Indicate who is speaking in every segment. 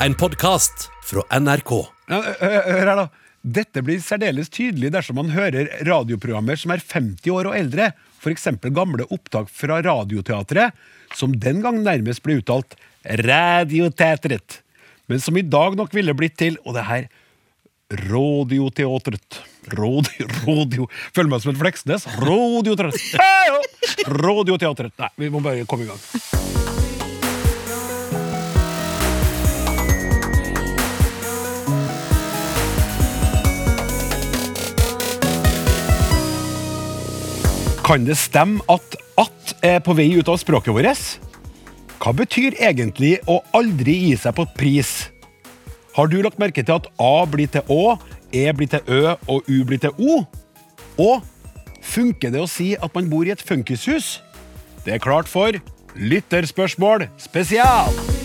Speaker 1: En podkast fra NRK.
Speaker 2: Ja, hør her da. Dette blir særdeles tydelig dersom man hører radioprogrammer som er 50 år og eldre, f.eks. gamle opptak fra Radioteatret, som den gang nærmest ble uttalt Radioteatret, men som i dag nok ville blitt til Og det her Radioteatret. Radio, radio Føler meg som en Fleksnes. Radioteatret. Radioteatret. Nei, vi må bare komme i gang. Kan det stemme at at er på vei ut av språket vårt? Hva betyr egentlig å aldri gi seg på pris? Har du lagt merke til at A blir til Å, E blir til Ø og U blir til O? Og funker det å si at man bor i et funkishus? Det er klart for Lytterspørsmål spesial!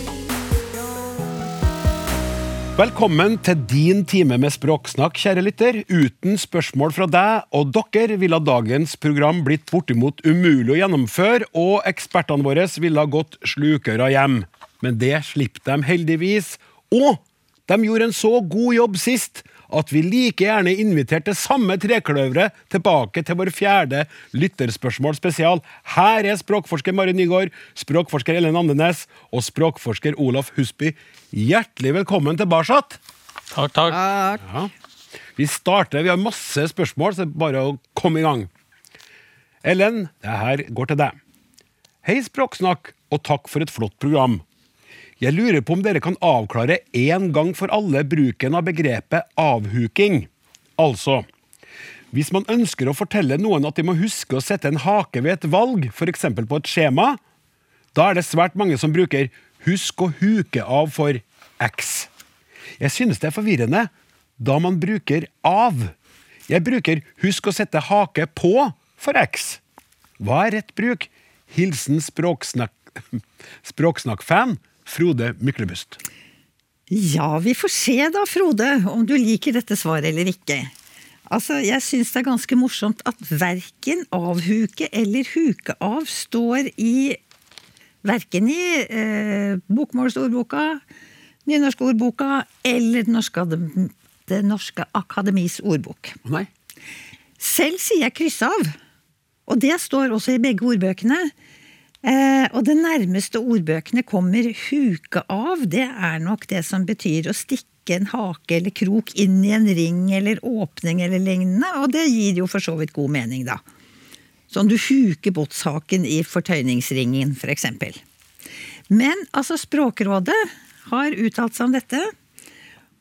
Speaker 2: Velkommen til din time med språksnakk, kjære lytter. Uten spørsmål fra deg og dere ville dagens program blitt bortimot umulig å gjennomføre, og ekspertene våre ville gått slukøra hjem. Men det slipper de heldigvis. Og de gjorde en så god jobb sist at vi like gjerne inviterte samme trekløveret tilbake til vår fjerde lytterspørsmål spesial. Her er språkforsker Mari Nygaard, språkforsker Ellen Andenes og språkforsker Olaf Husby. Hjertelig velkommen tilbake.
Speaker 3: Takk, takk.
Speaker 2: Ja. Vi starter, vi har masse spørsmål, så det er bare å komme i gang. Ellen, det her går til deg. Hei, Språksnakk, og takk for et flott program. Jeg lurer på om dere kan avklare en gang for alle bruken av begrepet avhuking. Altså, hvis man ønsker å fortelle noen at de må huske å sette en hake ved et valg, f.eks. på et skjema, da er det svært mange som bruker 'husk å huke av for x'. Jeg synes det er forvirrende da man bruker av. Jeg bruker 'husk å sette hake på' for x. Hva er rett bruk? Hilsen språksnakk... språksnakkfan Frode Myklebust.
Speaker 4: Ja, vi får se da, Frode, om du liker dette svaret eller ikke. Altså, Jeg syns det er ganske morsomt at verken avhuke eller huke av står i Verken i eh, bokmålsordboka, nynorskordboka eller Det norske, det norske akademis ordbok.
Speaker 2: Nei?
Speaker 4: Selv sier jeg kryss av, og det står også i begge ordbøkene. Eh, og det nærmeste ordbøkene kommer huke av, det er nok det som betyr å stikke en hake eller krok inn i en ring eller åpning eller lignende, og det gir jo for så vidt god mening, da. Sånn du huker båtshaken i fortøyningsringen, for eksempel. Men altså, Språkrådet har uttalt seg om dette,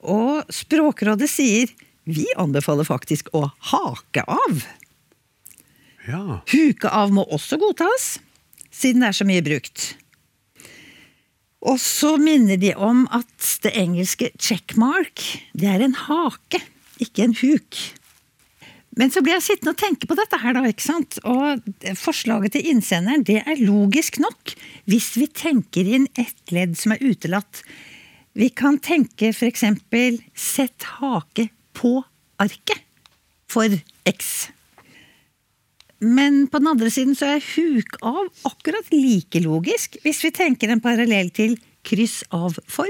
Speaker 4: og Språkrådet sier vi anbefaler faktisk å hake av.
Speaker 2: Ja.
Speaker 4: Huke av må også godtas, siden det er så mye brukt. Og så minner de om at det engelske checkmark, det er en hake, ikke en huk. Men så blir jeg sittende og tenke på dette her, da, ikke sant. Og forslaget til innsenderen, det er logisk nok, hvis vi tenker inn ett ledd som er utelatt. Vi kan tenke eksempel sett hake på arket for X. Men på den andre siden så er huk av akkurat like logisk, hvis vi tenker en parallell til kryss av for.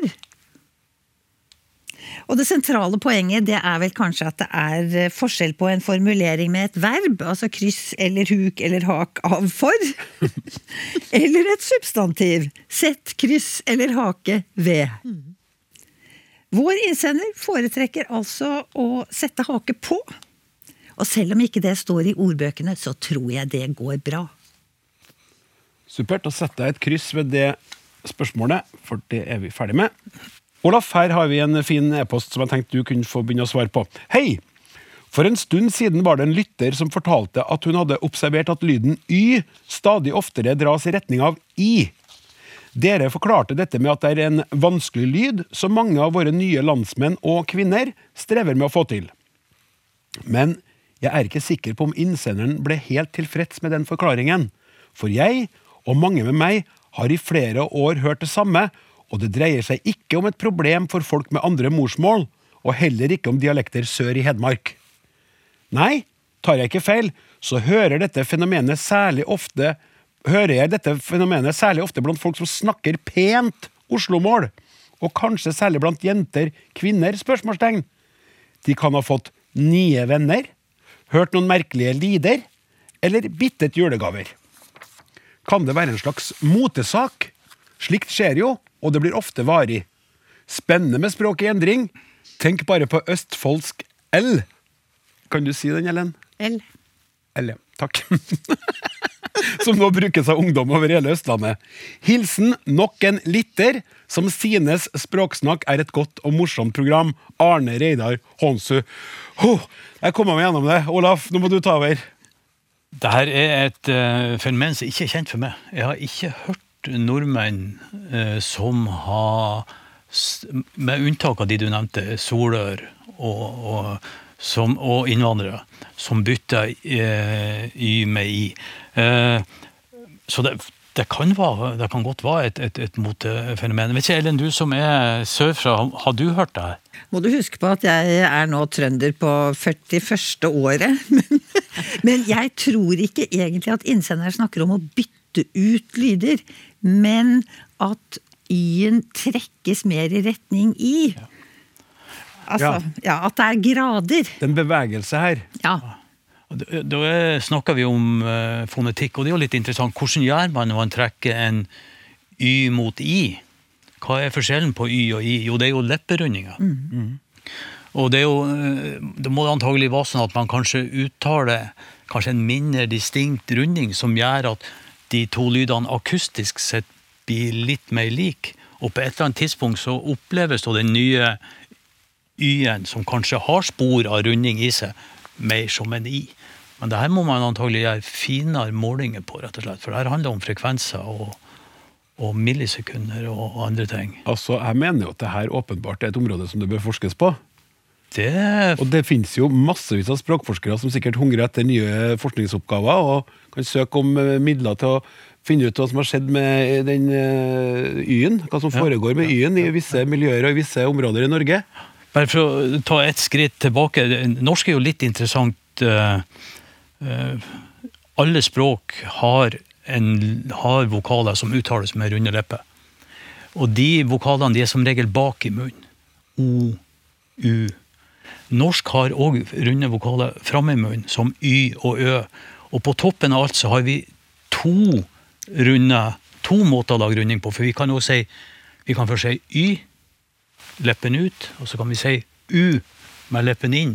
Speaker 4: Og det sentrale poenget det er vel kanskje at det er eh, forskjell på en formulering med et verb, altså kryss eller huk eller hak av for, eller et substantiv, sett kryss eller hake ved. Vår innsender foretrekker altså å sette hake på. Og selv om ikke det står i ordbøkene, så tror jeg det går bra.
Speaker 2: Supert. Da setter jeg et kryss ved det spørsmålet, for det er vi ferdig med. Olaf, her har vi en fin e-post som jeg tenkte du kunne få begynne å svare på. Hei! For en stund siden var det en lytter som fortalte at hun hadde observert at lyden Y stadig oftere dras i retning av I. Dere forklarte dette med at det er en vanskelig lyd som mange av våre nye landsmenn og kvinner strever med å få til. Men jeg er ikke sikker på om innsenderen ble helt tilfreds med den forklaringen. For jeg, og mange med meg, har i flere år hørt det samme, og det dreier seg ikke om et problem for folk med andre morsmål, og heller ikke om dialekter sør i Hedmark. Nei, tar jeg ikke feil, så hører dette fenomenet særlig ofte hører jeg dette fenomenet særlig ofte blant folk som snakker pent oslomål. og kanskje særlig blant jenter, kvinner? spørsmålstegn. De kan ha fått nye venner, hørt noen merkelige lider, eller bittet julegaver. Kan det være en slags motesak? Slikt skjer jo, og det blir ofte varig. Spennende med språk i endring. Tenk bare på østfoldsk L. Kan du si den, Ellen?
Speaker 4: L.
Speaker 2: L, ja. Takk. som nå brukes av ungdom over hele Østlandet. Hilsen nok en lytter som synes språksnakk er et godt og morsomt program. Arne Reidar Hånsu. Oh, jeg kom meg gjennom det. Olaf, nå må du ta over.
Speaker 3: Dette er et uh, fenomen som ikke er kjent for meg. Jeg har ikke hørt nordmenn uh, som har, med unntak av de du nevnte, Solør og, og, som, og innvandrere, som bytter eh, Y med I. Eh, så det, det, kan være, det kan godt være et, et, et motefenomen. Vet ikke, Ellen, du som er sørfra, har du hørt det her?
Speaker 4: Må du huske på at jeg er nå trønder på 41. året. Men, men jeg tror ikke egentlig at innsender snakker om å bytte ut lyder, men at y-en trekkes mer i retning i. Altså, ja. At det er grader.
Speaker 2: Det er en bevegelse her.
Speaker 4: Ja.
Speaker 3: Da da snakker vi om uh, fonetikk, og det er jo litt interessant. Hvordan gjør man når man trekker en Y mot I? Hva er forskjellen på Y og I? Jo, det er jo lepperundinger. Og det er jo eh, Det må antagelig være sånn at man kanskje uttaler kanskje en mindre distinkt runding som gjør at de to lydene akustisk sett blir litt mer lik. Og på et eller annet tidspunkt så oppleves da den nye Y-en, som kanskje har spor av runding i seg, mer som en I. Men det her må man antagelig gjøre finere målinger på, rett og slett. For det her handler om frekvenser og, og millisekunder og andre ting.
Speaker 2: Altså, Jeg mener jo at det her åpenbart er et område som det bør forskes på.
Speaker 3: Det
Speaker 2: Og det finnes jo massevis av språkforskere som sikkert hungrer etter nye forskningsoppgaver, og kan søke om eh, midler til å finne ut hva som har skjedd med den eh, Y-en. Hva som foregår med Y-en i visse miljøer og i visse områder i Norge.
Speaker 3: Bare for å ta et skritt tilbake. Norsk er jo litt interessant. eh, eh, alle språk har, en, har vokaler som uttales med runde lepper. Og de vokalene de er som regel bak i munnen. O, U. Norsk har òg runde vokaler framme i munnen, som Y og Ø. Og på toppen av alt så har vi to runde, to måter å lage runding på. For vi kan jo si vi kan først si Y, leppen ut, og så kan vi si U med leppen inn.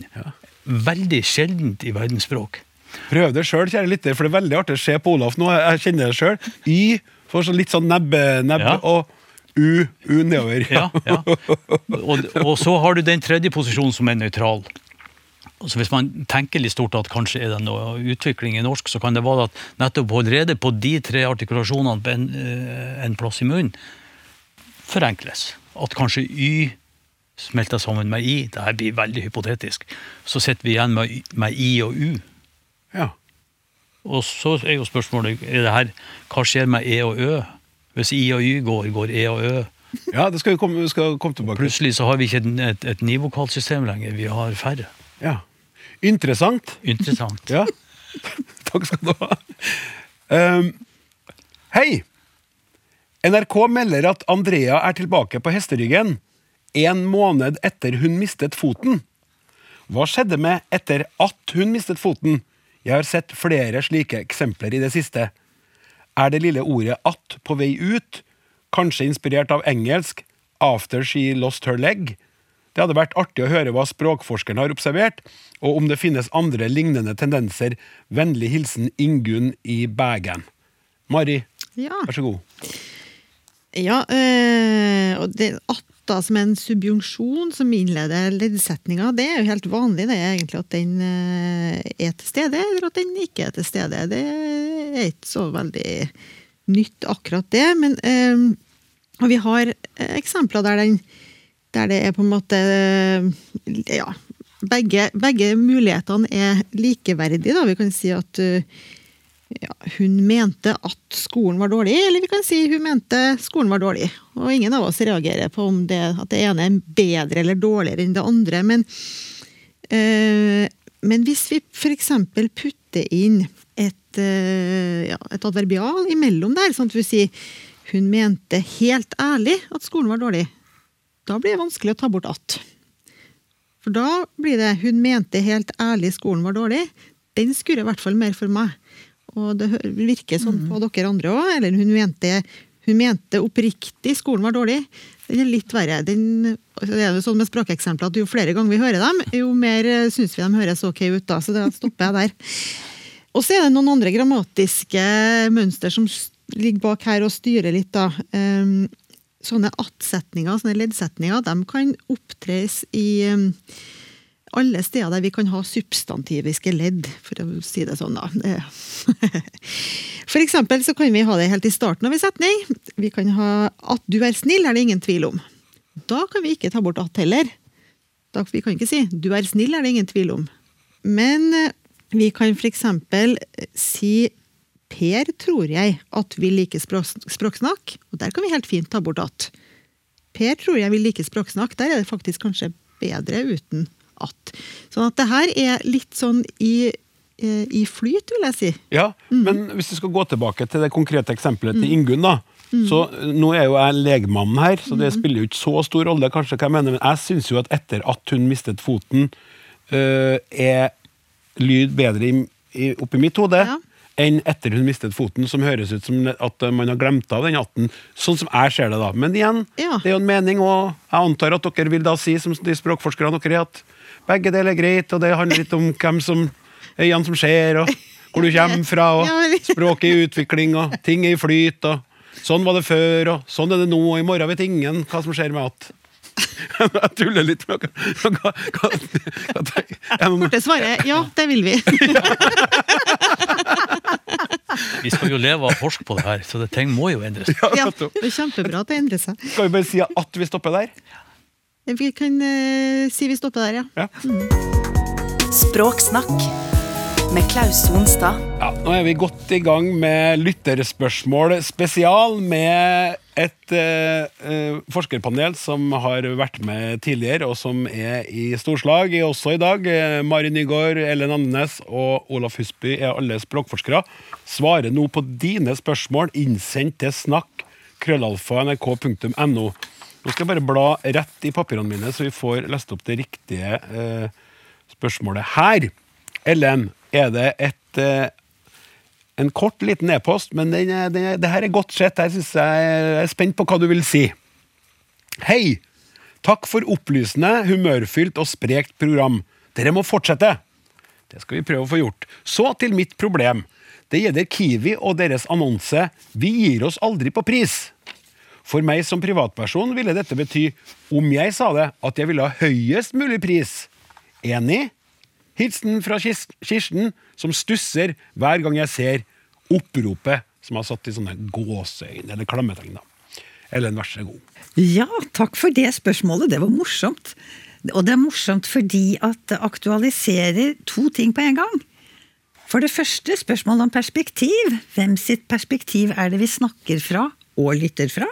Speaker 3: Veldig sjeldent i verdensspråk.
Speaker 2: Prøv det sjøl, kjære lytter, for det er veldig artig å se på Olaf nå. Jeg kjenner det sjøl. Y får så litt sånn nebbe, nebbe
Speaker 3: Ja.
Speaker 2: og U, U nedover.
Speaker 3: Ja, ja. Og, og så har du den tredje posisjonen som er nøytral. Så hvis man tenker litt stort at kanskje er det noe utvikling i norsk, så kan det være at nettopp allerede på de tre artikulasjonene på en, eh, en plass i munnen forenkles. At kanskje Y smelter sammen med I. Dette blir veldig hypotetisk. Så sitter vi igjen med, med I og U.
Speaker 2: Ja.
Speaker 3: Og så er jo spørsmålet er det her, hva skjer med E og Ø? Hvis I og Y går, går E og Ø.
Speaker 2: ja, det skal vi komme, skal komme tilbake til.
Speaker 3: Plutselig så har vi ikke et, et, et nivokalsystem lenger, vi har færre.
Speaker 2: Ja. Interessant.
Speaker 3: Interessant.
Speaker 2: Ja. Takk skal du ha. Um, hei! NRK melder at Andrea er tilbake på hesteryggen en måned etter hun mistet foten. Hva skjedde med etter at hun mistet foten? Jeg har sett flere slike eksempler i det siste. Er det lille ordet 'at' på vei ut? Kanskje inspirert av engelsk 'after she lost her leg'? Det hadde vært artig å høre hva språkforskeren har observert, og om det finnes andre lignende tendenser. Vennlig hilsen Ingunn i Bægen. Mari,
Speaker 5: Ja,
Speaker 2: vær så god.
Speaker 5: Ja øh, og det atta som en subjunksjon som innleder leddsetninga, det er jo helt vanlig det er egentlig at den øh, er til stede, eller at den ikke er til stede. Det er ikke så veldig nytt akkurat det, men øh, og vi har eksempler der, den, der det er på en måte ja, begge, begge mulighetene er likeverdige. Da. Vi kan si at øh, ja, hun mente at skolen var dårlig, eller vi kan si hun mente skolen var dårlig. Og ingen av oss reagerer på om det, at det ene er bedre eller dårligere enn det andre. Men, eh, men hvis vi f.eks. putter inn et, eh, ja, et adverbial imellom der, sånn at vi sier hun mente helt ærlig at skolen var dårlig. Da blir det vanskelig å ta bort at. For da blir det 'hun mente helt ærlig skolen var dårlig'. Den skurrer i hvert fall mer for meg. Og det virker sånn på dere andre òg. Eller hun mente, hun mente oppriktig skolen var dårlig. Den er litt verre. Den, det er jo sånn med språkeksempler at Jo flere ganger vi hører dem, jo mer syns vi de høres ok ut. da, Så da stopper jeg der. Og så er det noen andre grammatiske mønster som ligger bak her og styrer litt. da. Um, sånne at-setninger, sånne leddsetninger, de kan opptres i um, alle steder der vi kan ha substantiviske ledd, for å si det sånn, da. For eksempel så kan vi ha det helt i starten av en setning. Vi kan ha 'at du er snill', er det ingen tvil om. Da kan vi ikke ta bort 'at' heller. Da, vi kan ikke si 'du er snill', er det ingen tvil om. Men eh, vi kan eksempel eh, si Per tror jeg at vi liker språk, språksnakk, og der kan vi helt fint ta bort at. Per tror jeg vil like språksnakk, der er det faktisk kanskje bedre uten at. Sånn at det her er litt sånn i, eh, i flyt, vil jeg si.
Speaker 2: Ja, men hvis du skal gå tilbake til det konkrete eksempelet til Ingunn, da. Så eh, Nå er jo jeg legmannen her, så det spiller jo ikke så stor rolle, kanskje hva jeg mener, men jeg syns jo at etter at hun mistet foten, øh, er lyd bedre i, i, oppi mitt hode
Speaker 5: Ja.
Speaker 2: enn etter hun mistet foten, som høres ut som at man har glemt av den atten. Sånn som jeg ser det, da. Men igjen,
Speaker 5: Ja.
Speaker 2: det er jo en mening, og jeg antar at dere vil da si, som de språkforskerne dere er, at begge deler er greit, og det handler litt om hvem som øynene som skjer, og hvor du kommer fra, og språket i utvikling, og ting er i flyt, og sånn var det før, og sånn er det nå, og i morgen vet ingen hva som skjer med at. Jeg tuller litt med hva, hva, hva, er Det
Speaker 5: svaret ja, det vil vi.
Speaker 3: Vi skal jo leve av forsk på det her, så det ting må jo endres.
Speaker 5: Ja, det er kjempebra at det endrer seg.
Speaker 2: Skal vi bare si at vi stopper der?
Speaker 5: Vi kan eh, si vi stopper der, ja.
Speaker 2: Ja.
Speaker 6: Språksnakk med Klaus Sonstad.
Speaker 2: Ja, nå er vi godt i gang med lytterspørsmål spesial med et eh, eh, forskerpanel som har vært med tidligere, og som er i storslag også i dag. Eh, Mari Nygaard, Ellen Andenes og Olaf Husby er alle språkforskere. Svarer nå på dine spørsmål innsendt til snakk krøllalfa nrk.no. Nå skal jeg bare bla rett i papirene mine, så vi får lest opp det riktige eh, spørsmålet her. Ellen, er det et eh, en kort, liten e-post, men den den det her er godt sett. Jeg, synes jeg, jeg er spent på hva du vil si. Hei! Takk for opplysende, humørfylt og sprekt program. Dere må fortsette! Det skal vi prøve å få gjort. Så til mitt problem. Det gjelder Kiwi og deres annonse 'Vi gir oss aldri på pris'. For meg som privatperson ville dette bety, om jeg sa det, at jeg ville ha høyest mulig pris. Enig? Hilsen fra Kirsten, som stusser hver gang jeg ser oppropet som har satt i sånne gåseøyne eller klammetegn. Ellen, vær så god.
Speaker 4: Ja, takk for det spørsmålet. Det var morsomt. Og det er morsomt fordi at det aktualiserer to ting på en gang. For det første spørsmålet om perspektiv. Hvem sitt perspektiv er det vi snakker fra og lytter fra?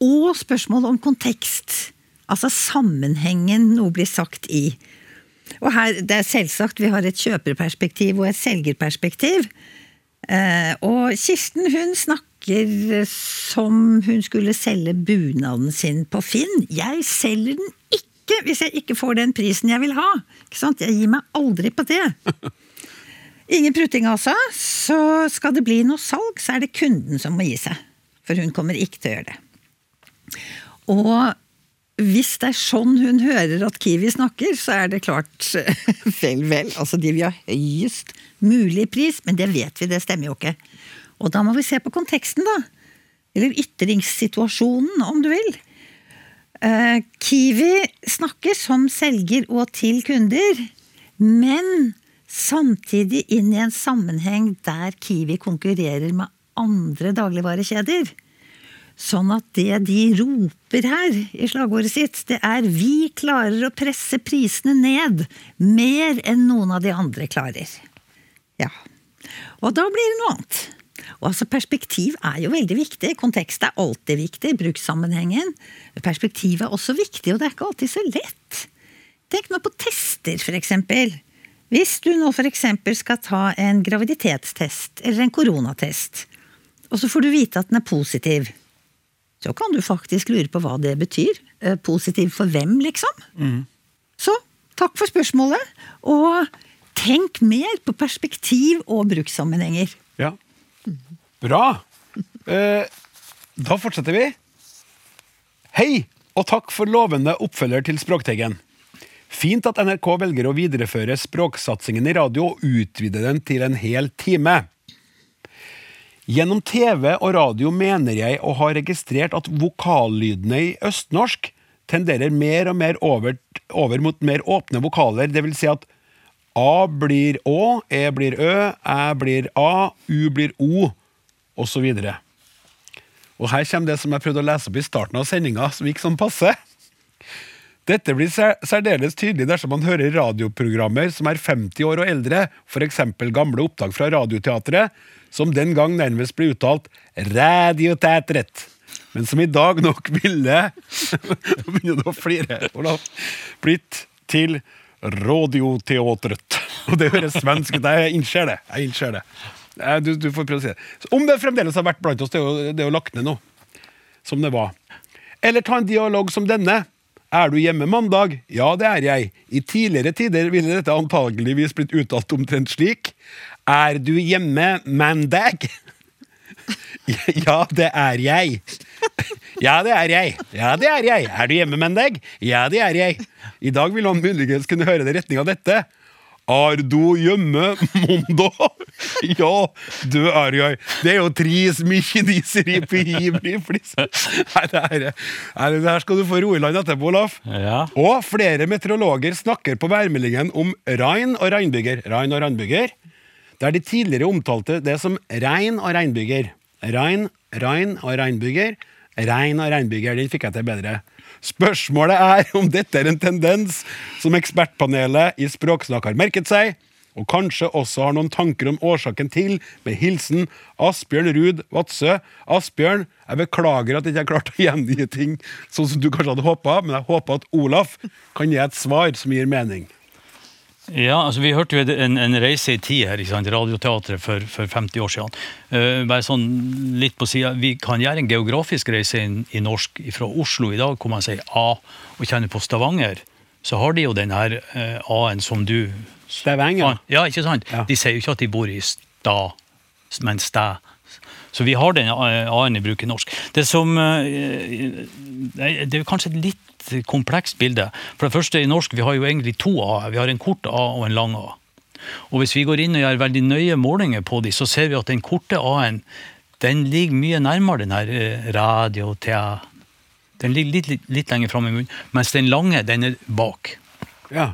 Speaker 4: Og spørsmålet om kontekst. Altså sammenhengen noe blir sagt i. Og her, det er selvsagt, vi har et kjøperperspektiv og et selgerperspektiv. Eh, og Kirsten hun snakker som hun skulle selge bunaden sin på Finn. Jeg selger den ikke hvis jeg ikke får den prisen jeg vil ha. Ikke sant? Jeg gir meg aldri på det. Ingen prutting, altså. Så skal det bli noe salg, så er det kunden som må gi seg. For hun kommer ikke til å gjøre det. Og hvis det er sånn hun hører at Kiwi snakker, så er det klart Vel, vel. Altså, de vil ha høyest mulig pris, men det vet vi, det stemmer jo ikke. Og da må vi se på konteksten, da. Eller ytringssituasjonen, om du vil. Eh, Kiwi snakker som selger og til kunder, men samtidig inn i en sammenheng der Kiwi konkurrerer med andre dagligvarekjeder. Sånn at det de roper her i slagordet sitt, det er 'vi klarer å presse prisene ned mer enn noen av de andre klarer'. Ja. Og da blir det noe annet. Og altså Perspektiv er jo veldig viktig. Kontekst er alltid viktig. Brukssammenhengen. Perspektiv er også viktig, og det er ikke alltid så lett. Tenk nå på tester, eksempel. Hvis du nå eksempel skal ta en graviditetstest eller en koronatest, og så får du vite at den er positiv, så kan du faktisk lure på hva det betyr. eh, positiv for hvem, liksom? Så takk for spørsmålet, og tenk mer på perspektiv og brukssammenhenger.
Speaker 2: Ja. Bra! Eh, da fortsetter vi. Hei, og takk for lovende oppfølger til Språkteigen. Fint at NRK velger å videreføre språksatsingen i radio og utvide den til en hel time. Gjennom TV og radio mener jeg å ha registrert at vokallydene i østnorsk tenderer mer og mer over, over mot mer åpne vokaler, vil si at A blir Å, E blir Ø, Æ blir A, U blir O, osv. Og her kommer det som jeg prøvde å lese opp i starten av sendinga, som gikk sånn passe. Dette blir særdeles tydelig dersom man hører radioprogrammer som er 50 år og eldre, f.eks. gamle opptak fra Radioteatret, som den gang nærmest ble uttalt Radioteatret, men som i dag nok ville Nå begynner du å flire, Olaf. Blitt til Radioteatret. Og det høres svensk ut. Jeg innser det. Jeg innser det. Du, du får prøve å si det. Om det fremdeles har vært blant oss, det er jo, det er jo lagt ned nå. Som det var. Eller ta en dialog som denne. Er du hjemme mandag? Ja, det er jeg. I tidligere tider ville dette antageligvis blitt uttalt omtrent slik. Er du hjemme mandag? Ja, det er jeg. Ja, det er jeg. Ja, det er jeg. Er du hjemme mandag? Ja, det er jeg. I dag vil han muligens kunne høre det i retning av dette. Er du hjemme mandag? Ja, du er jeg. Det er jo tris mye diser i pihibli flis. Nei, det her, det her skal du få ro i land etterpå, Olaf.
Speaker 3: Ja.
Speaker 2: Og flere meteorologer snakker på værmeldingen om regn og regnbyger. Regn og regnbyger. Der de tidligere omtalte det som regn og reinbygger. Regn, regn og reinbygger. Regn og reinbygger. den fikk jeg til bedre. Spørsmålet er om dette er en tendens som ekspertpanelet i Språksnakk har merket seg, og kanskje også har noen tanker om årsaken til, med hilsen Asbjørn Ruud Vadsø. Asbjørn, jeg beklager at jeg ikke har klart å gjengi ting sånn som du kanskje hadde håpa, men jeg håper at Olaf kan gi et svar som gir mening.
Speaker 3: Ja, altså Vi hørte jo en, en reise i tid her? Radioteatret for, for 50 år siden. Uh, bare sånn litt på siden, Vi kan gjøre en geografisk reise i, i norsk fra Oslo i dag, hvor man sier A, og kjenner på Stavanger. Så har de jo den her uh, A-en som du
Speaker 2: Stavanger.
Speaker 3: Ja, ikke sant?
Speaker 2: Ja.
Speaker 3: De sier jo ikke at de bor i Sta, men Stæ. Så vi har den A-en i bruk i norsk. Det som uh, Det er kanskje et litt komplekst bilde. For det første, i norsk vi har jo egentlig to A-er. Vi har en kort A og en lang A. Og hvis vi går inn og gjør veldig nøye målinger på de, så ser vi at den korte A-en den ligger mye nærmere den her eh, radio, tea. Den ligger litt, litt, litt lenger fram i munnen, mens den lange den er bak.
Speaker 2: Ja.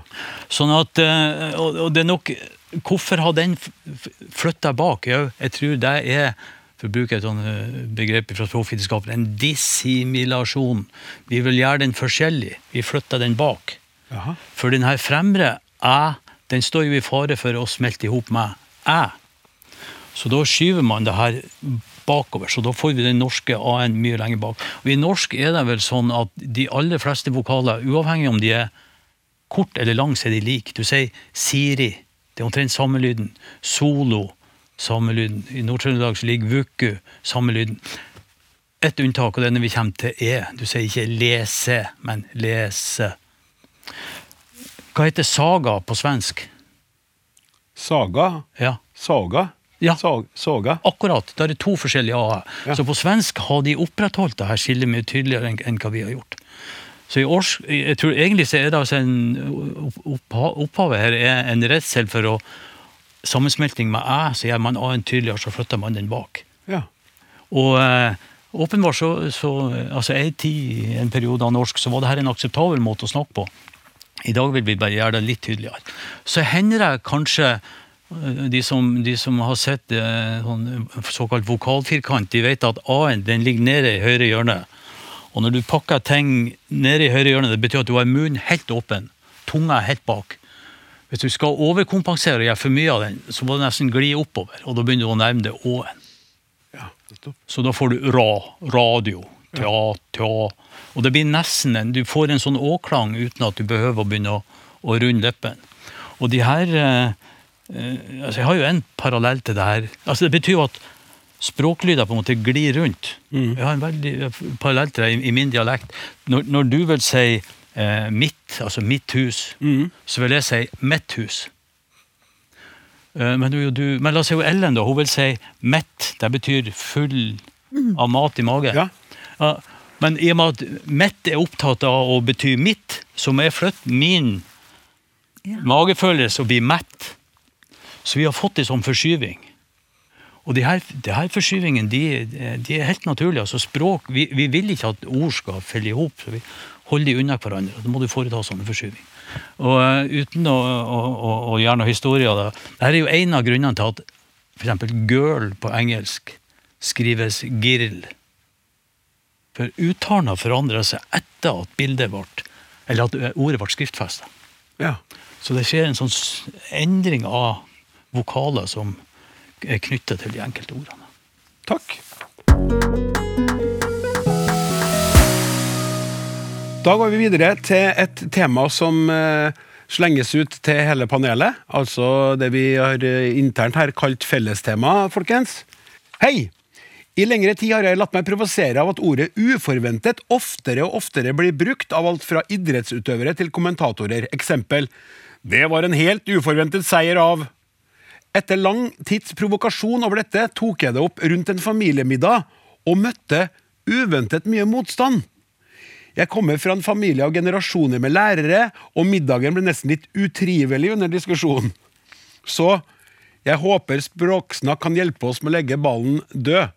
Speaker 3: Sånn at, eh, og, og det er nok Hvorfor har den flytta bak? Jeg, jeg tror det er for å bruke et eh, begrep fra språkvitenskapen, en dissimilasjon. Vi vil gjøre den forskjellig. Vi flytter den bak.
Speaker 2: Aha.
Speaker 3: For den her fremre æ, den står jo i fare for å smelte i hop med æ. Så da skyver man det her bakover, så da får vi den norske a-en mye lenger bak. Og I norsk er det vel sånn at de aller fleste vokaler, uavhengig om de er kort eller lang, så er de like. Du sier Siri, det er omtrent samme lyden. Solo, samme lyden. I Nord-Trøndelag ligger Vuku, samme lyden. Et unntak, og det er når vi kommer til E. Du sier ikke lese, men lese. Hva heter saga på svensk?
Speaker 2: Saga.
Speaker 3: Ja,
Speaker 2: Saga.
Speaker 3: Ja.
Speaker 2: Sag, saga.
Speaker 3: akkurat. Da er det to forskjellige a-er.
Speaker 2: Ja.
Speaker 3: Så på svensk har de opprettholdt det her skillet mye tydeligere enn enn hva vi har gjort. Så i års, jeg tror egentlig så er det altså en Opphavet her er en redsel for å sammensmelting med æ, så gjør man a-en tydeligere, så flytter man den bak.
Speaker 2: Ja.
Speaker 3: Og eh, åpenbart så, så altså en tid, en periode av norsk, så var det her en akseptabel måte å snakke på. I dag vil vi bare gjøre det litt tydeligere. Så hender det kanskje eh, de som, de som har sett eh, sånn såkalt vokalfirkant, de vet at A-en den ligger nede i høyre hjørne. Og når du pakker ting nede i høyre hjørne, det betyr at du har munnen helt åpen. Tunga helt bak. Hvis du skal overkompensere og gjøre for mye av den, så må det nesten gli oppover, og da begynner du å nærme deg Å-en.
Speaker 2: ja.
Speaker 3: Så da får du ra, radio, tja, tja. Og det blir nesten en Du får en sånn å-klang uten at du behøver å begynne å, å runde leppen. Og de her eh, eh, altså Jeg har jo en parallell til det her. Altså Det betyr jo at språklyder på en måte glir rundt. Jeg har en veldig eh, parallell til det i, i min dialekt. Når, når du vil si eh, mitt, altså mitt hus, så vil jeg si mitt hus. Eh, men, du, du, men la oss si jo Ellen, da. Hun vil si mett. Det betyr full av mat i magen.
Speaker 2: Ja.
Speaker 3: Ja, men i og med at mett er opptatt av å bety mitt, så må jeg flytte min
Speaker 4: Ja.
Speaker 3: magefølelse og bli mett. Så vi har fått en sånn forskyving. Og de her, de her forskyvingene de, de er helt naturlige. altså språk, vi, vi vil ikke at ord skal falle i hop, holder de unna hverandre. Da må du foreta sånne forskyvninger. Og uh, uten å, å, å, å gjøre noe historie av det Dette er jo en av grunnene til at f.eks. girl på engelsk skrives girl. For uttalen har forandra seg etter at bildet ble, eller at ordet ble skriftfesta.
Speaker 2: Ja.
Speaker 3: Så det skjer en sånn endring av vokaler som er knyttet til de enkelte ordene.
Speaker 2: Takk. Da går vi videre til et tema som eh, slenges ut til hele panelet. Altså det vi har eh, internt her kalt fellestema, folkens. Hei! I lengre tid har jeg latt meg provosere av at ordet uforventet oftere og oftere blir brukt av alt fra idrettsutøvere til kommentatorer. Eksempel Det var en helt uforventet seier av etter lang tids provokasjon over dette tok jeg det opp rundt en familiemiddag og møtte uventet mye motstand. Jeg kommer fra en familie av generasjoner med lærere, og middagen ble nesten litt utrivelig under diskusjonen. Så jeg håper Språksnakk kan hjelpe oss med å legge ballen død.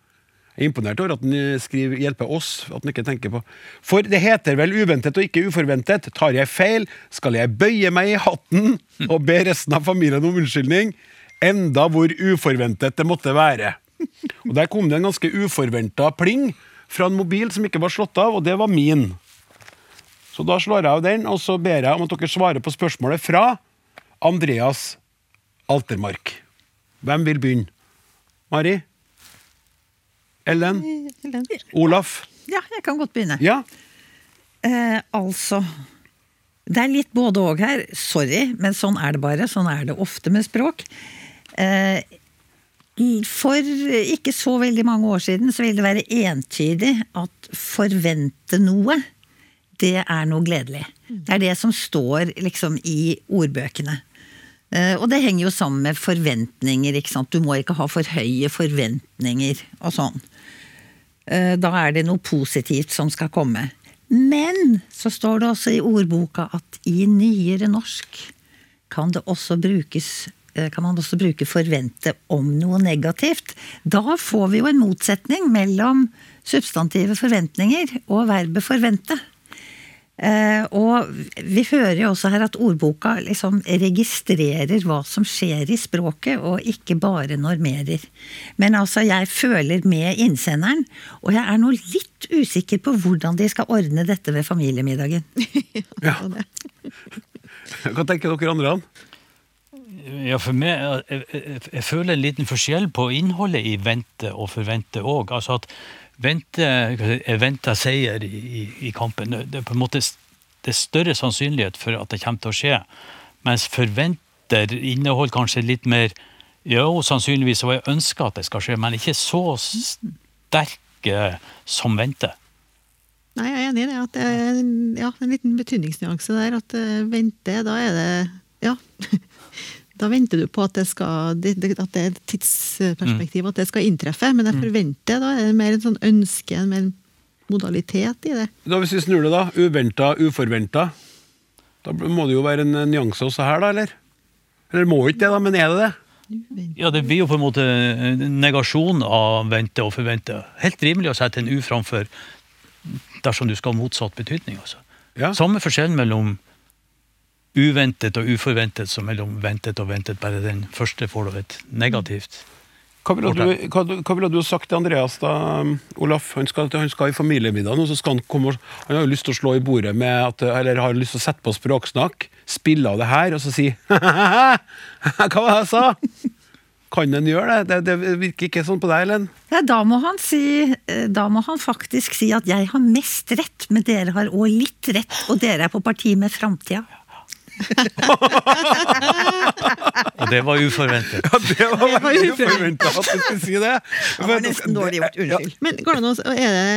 Speaker 2: Jeg er imponert over at den skriver 'hjelpe oss', at den ikke tenker på For det heter vel uventet og ikke uforventet. Tar jeg feil, skal jeg bøye meg i hatten og be resten av familien om unnskyldning. Enda hvor uforventet det måtte være. Og Der kom det en ganske uforventa pling fra en mobil som ikke var slått av, og det var min. Så da slår jeg av den, og så ber jeg om at dere svarer på spørsmålet fra Andreas Altermark. Hvem vil begynne? Mari? Ellen?
Speaker 5: Ellen.
Speaker 2: Olaf?
Speaker 4: Ja, jeg kan godt begynne.
Speaker 2: Ja?
Speaker 4: Eh, altså Det er litt både og her. Sorry, men sånn er det bare. Sånn er det ofte med språk. Eh, for ikke så veldig mange år siden så vil det være entydig at forvente noe, det er noe gledelig. Det er det som står liksom i ordbøkene. Eh, og det henger jo sammen med forventninger. ikke sant? Du må ikke ha for høye forventninger og sånn. Eh, Da er det noe positivt som skal komme. Men så står det også i ordboka at i nyere norsk kan det også brukes eh, kan man også bruke 'forvente' om noe negativt. Da får vi jo en motsetning mellom substantivet 'forventninger' og verbet 'forvente'. Eh, og vi hører jo også her at ordboka liksom registrerer hva som skjer i språket, og ikke bare normerer. Men altså, jeg føler med innsenderen, og jeg er nå litt usikker på hvordan de skal ordne dette ved familiemiddagen. ja.
Speaker 2: Hva tenker dere andre? an?
Speaker 3: Ja, for meg, jeg, jeg, jeg føler en liten forskjell på innholdet i vente og forvente òg. Altså at vente, jeg seier i, i, i kampen. Det er på en måte det er større sannsynlighet for at det kommer til å skje. Mens forventer inneholder kanskje litt mer Jo, sannsynligvis, og jeg ønsker at det skal skje, men ikke så sterke som venter.
Speaker 5: Nei, jeg er enig i det. At det er ja, en liten betydningsnyanse der. At eh, vente, da er det Ja. Da venter du på at det skal at det er et tidsperspektiv, at det skal inntreffe. Men jeg forventer, da er det mer en sånn ønske, en mer modalitet i det.
Speaker 2: Da Hvis vi snur det, da. Uventa, uforventa. Da må det jo være en nyanse også her, da, eller? Eller må ikke det, da, men er det det?
Speaker 3: Ja, det blir jo på en måte negasjon av vente og forvente. Helt rimelig å sette en U framfor dersom du skal ha motsatt betydning. Altså.
Speaker 2: Ja.
Speaker 3: Samme forskjell mellom uventet og uforventet som mellom ventet og ventet, bare den første får du et negativt.
Speaker 2: Hva ville du, hva, hva ville du sagt til Andreas da, Olaf? Han skal, han skal i familiemiddag nå, så skal han komme og Han har jo lyst til å slå i bordet med at Eller har lyst til å sette på språksnakk, spille av det her, og så si Hva var det jeg sa? Kan en gjøre det? det? Det virker ikke sånn på deg, Ellen.
Speaker 4: Ja, da må han si eh, Da må han faktisk si at 'jeg har mest rett, men dere har òg litt rett', og dere er på parti med framtida.
Speaker 3: Og det var uforventet.
Speaker 2: Ja, det var veldig uforventa at du skulle si det.
Speaker 4: Det var nesten dårlig gjort. Unnskyld.
Speaker 5: Men går det noe, er det,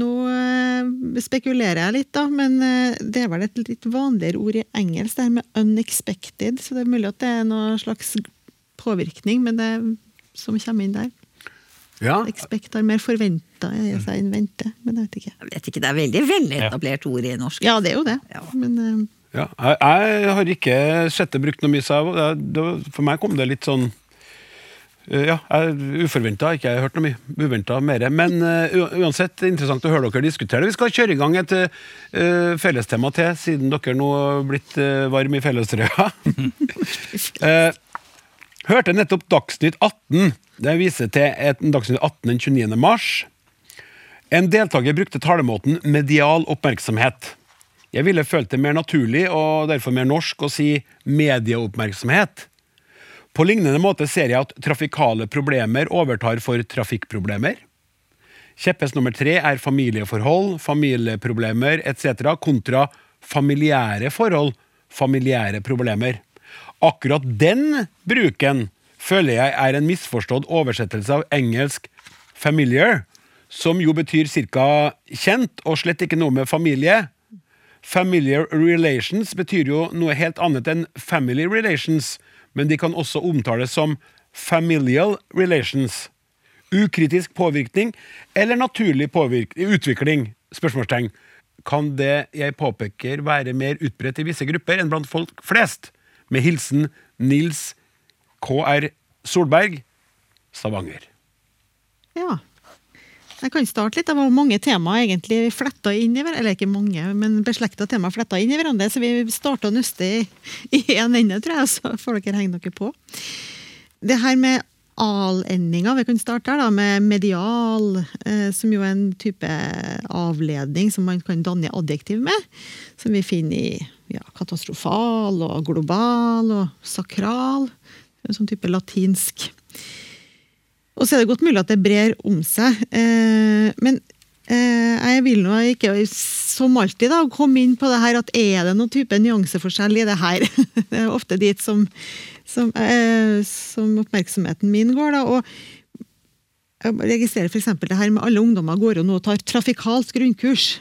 Speaker 5: Nå eh, spekulerer jeg litt, da, men eh, det er vel et litt vanligere ord i engelsk, det her med 'unexpected'. Så det er mulig at det er noe slags påvirkning men det som kommer inn der.
Speaker 2: Ja,
Speaker 5: Expect har mer forventa enn vente, men jeg vet ikke.
Speaker 4: Jeg vet ikke, Det er veldig veletablert ord i norsk.
Speaker 5: Ja, det er jo det.
Speaker 4: Ja.
Speaker 5: Men eh,
Speaker 2: ja. Jeg, jeg har ikke sett det brukt noe mye, for meg kom det litt sånn eh, ja, uforventa. Ikke jeg har hørt noe mye. Uventa mer. Men uh, uansett, interessant å høre dere diskutere det. Vi skal kjøre i gang et uh, fellestema til, siden dere nå har blitt uh, varme i fellestrøya. uh, hørte nettopp Dagsnytt 18. Det viser til et Dagsnytt 18 den 29. mars. En deltaker brukte talemåten 'medial oppmerksomhet'. Jeg ville følt det mer naturlig og derfor mer norsk å si medieoppmerksomhet. På lignende måte ser jeg at trafikale problemer overtar for trafikkproblemer. Kjepphest nummer tre er familieforhold, familieproblemer etc. kontra familiære forhold, familiære problemer. Akkurat den bruken føler jeg er en misforstått oversettelse av engelsk 'familiar', som jo betyr ca. kjent og slett ikke noe med familie. Familiar relations betyr jo noe helt annet enn family relations, men de kan også omtales som familial relations. Ukritisk påvirkning eller naturlig utvikling? Spørsmålstegn. Kan det jeg påpeker være mer utbredt i visse grupper enn blant folk flest? Med hilsen Nils KR Solberg, Stavanger.
Speaker 5: ja. Jeg kan starte litt. Det var mange temaer egentlig fletta inn i. Eller ikke mange, men beslekta temaer fletta inn i hverandre. Så vi starta å nøste i én en ende, tror jeg, så får dere henge dere på. Det her med al-endinga, vi kan starte her da, med medial, eh, som jo er en type avledning som man kan danne adjektiv med. Som vi finner i ja, katastrofal og global og sakral. En sånn type latinsk. Og så er det godt mulig at det brer om seg. Eh, men eh, jeg vil nå ikke, som alltid, da, komme inn på det her at er det noen type nyanseforskjell i det her? det er ofte dit som, som, eh, som oppmerksomheten min går. da, og jeg registrerer f.eks. det her med alle ungdommer går jo nå og tar trafikalt grunnkurs.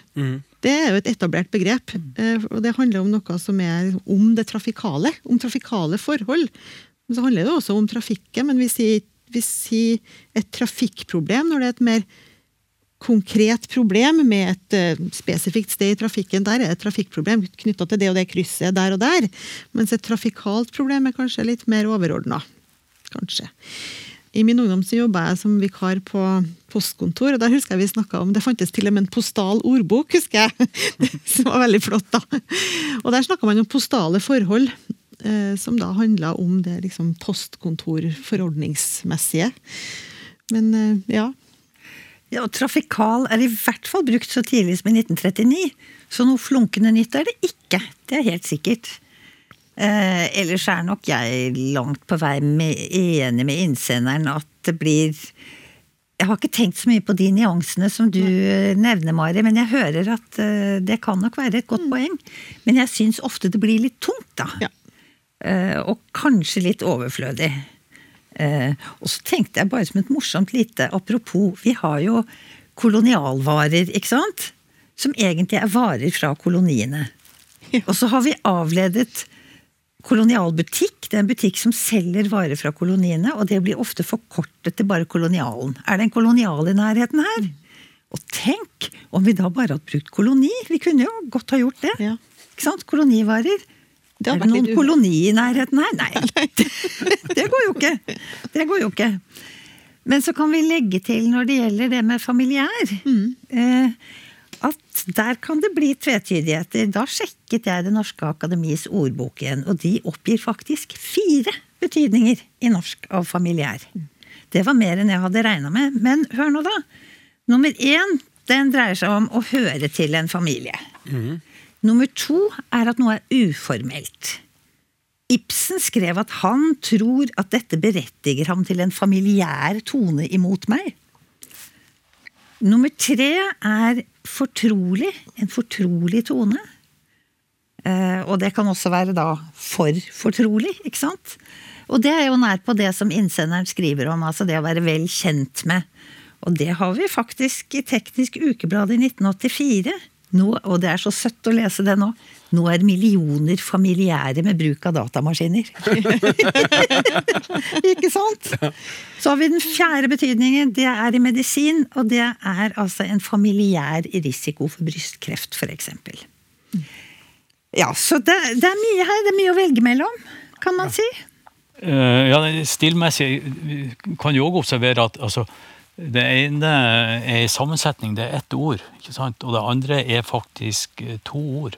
Speaker 5: Det er jo et etablert begrep. Mm. og Det handler om noe som er om det trafikale. Om trafikale forhold. Men så handler det også om trafikken, men vi sier, vi sier et trafikkproblem når det er et mer konkret problem med et eh, spesifikt sted i trafikken. Der er det et trafikkproblem knytta til det og det krysset der og der. Mens et trafikalt problem er kanskje litt mer overordna. Kanskje. I min ungdom så jobba jeg som vikar på postkontor, og der husker jeg vi snakka om Det fantes til og med en postal ordbok, husker jeg. Som var veldig flott, da. Og der snakka man om postale forhold. Eh, Som da handla om det liksom postkontorforordningsmessige. Men eh, ja.
Speaker 4: Ja, og Trafikal er i hvert fall brukt så tidlig som i 1939, så noe flunkende nytt er det ikke. Det er helt sikkert. Eh, ellers er nok jeg langt på vei med, enig med innsenderen at det blir Jeg har ikke tenkt så mye på de nyansene som du eh, nevner, Mari, men jeg hører at eh, det kan nok være et godt poeng. Men jeg syns ofte det blir litt tungt, da.
Speaker 5: Ja.
Speaker 4: Eh, og kanskje litt overflødig. Eh, og så tenkte jeg bare som et morsomt lite apropos, vi har jo kolonialvarer, ikke sant? Som egentlig er varer fra koloniene. Og så har vi avledet kolonialbutikk. Det er en butikk som selger varer fra koloniene, og det blir ofte forkortet til bare kolonialen. Er det en kolonial i nærheten her? Og tenk om vi da bare hadde brukt koloni! Vi kunne jo godt ha gjort det.
Speaker 5: Ja.
Speaker 4: Ikke sant? Kolonivarer.
Speaker 5: Det
Speaker 4: er det noen koloni i nærheten her? Nei, det går jo ikke. Det går jo ikke. Men så kan vi legge til når det gjelder det med familiær, mm. at der kan det bli tvetydigheter. Da sjekket jeg Det norske akademis ordbok igjen, og de oppgir faktisk fire betydninger i norsk av familiær. Det var mer enn jeg hadde regna med. Men hør nå, da. Nummer én den dreier seg om å høre til en familie. Nummer to er at noe er uformelt. Ibsen skrev at han tror at dette berettiger ham til en familiær tone imot meg. Nummer tre er fortrolig, en fortrolig tone. Eh, og det kan også være da for fortrolig, ikke sant? Og det er jo nær på det som innsenderen skriver om, altså det å være vel kjent med. Og det har vi faktisk i Teknisk Ukeblad i 1984. Nå, og det er så søtt å lese det nå. Nå er millioner familiære med bruk av datamaskiner. Ikke sant? Så har vi den fjerde betydningen. Det er i medisin, og det er altså en familiær risiko for brystkreft, f.eks. Ja, så det, det er mye her. Det er mye å velge mellom, kan man si.
Speaker 3: Eh, ja, stillmessig Stilmessig kan jo òg observere at altså, det ene er sammensetning, det er ett ord. ikke sant? Og det andre er faktisk eh, to ord.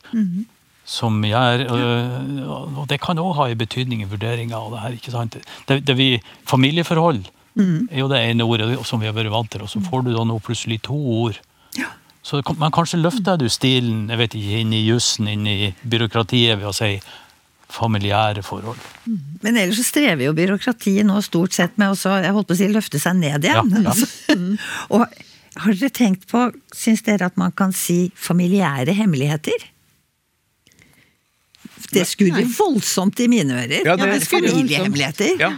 Speaker 3: Som gjør øh, Og det kan òg ha en betydning i vurderinga av det her. ikke sant? Det, det vi, familieforhold er jo det ene ordet som vi har vært vant til, og så får du da nå plutselig to ord. Så det men kanskje løfter du stilen jeg vet ikke, inn i jussen, inn i byråkratiet, ved å si familiære forhold.
Speaker 4: Men ellers så strever jo byråkratiet nå stort sett med å jeg holdt på å si, løfte seg ned igjen.
Speaker 3: Ja, ja.
Speaker 4: Altså, og har dere tenkt på, syns dere at man kan si familiære hemmeligheter? Det skurrer voldsomt i mine ører.
Speaker 2: Ja, det
Speaker 4: Ja,
Speaker 2: skurrer
Speaker 4: Familiehemmeligheter.
Speaker 2: Ja,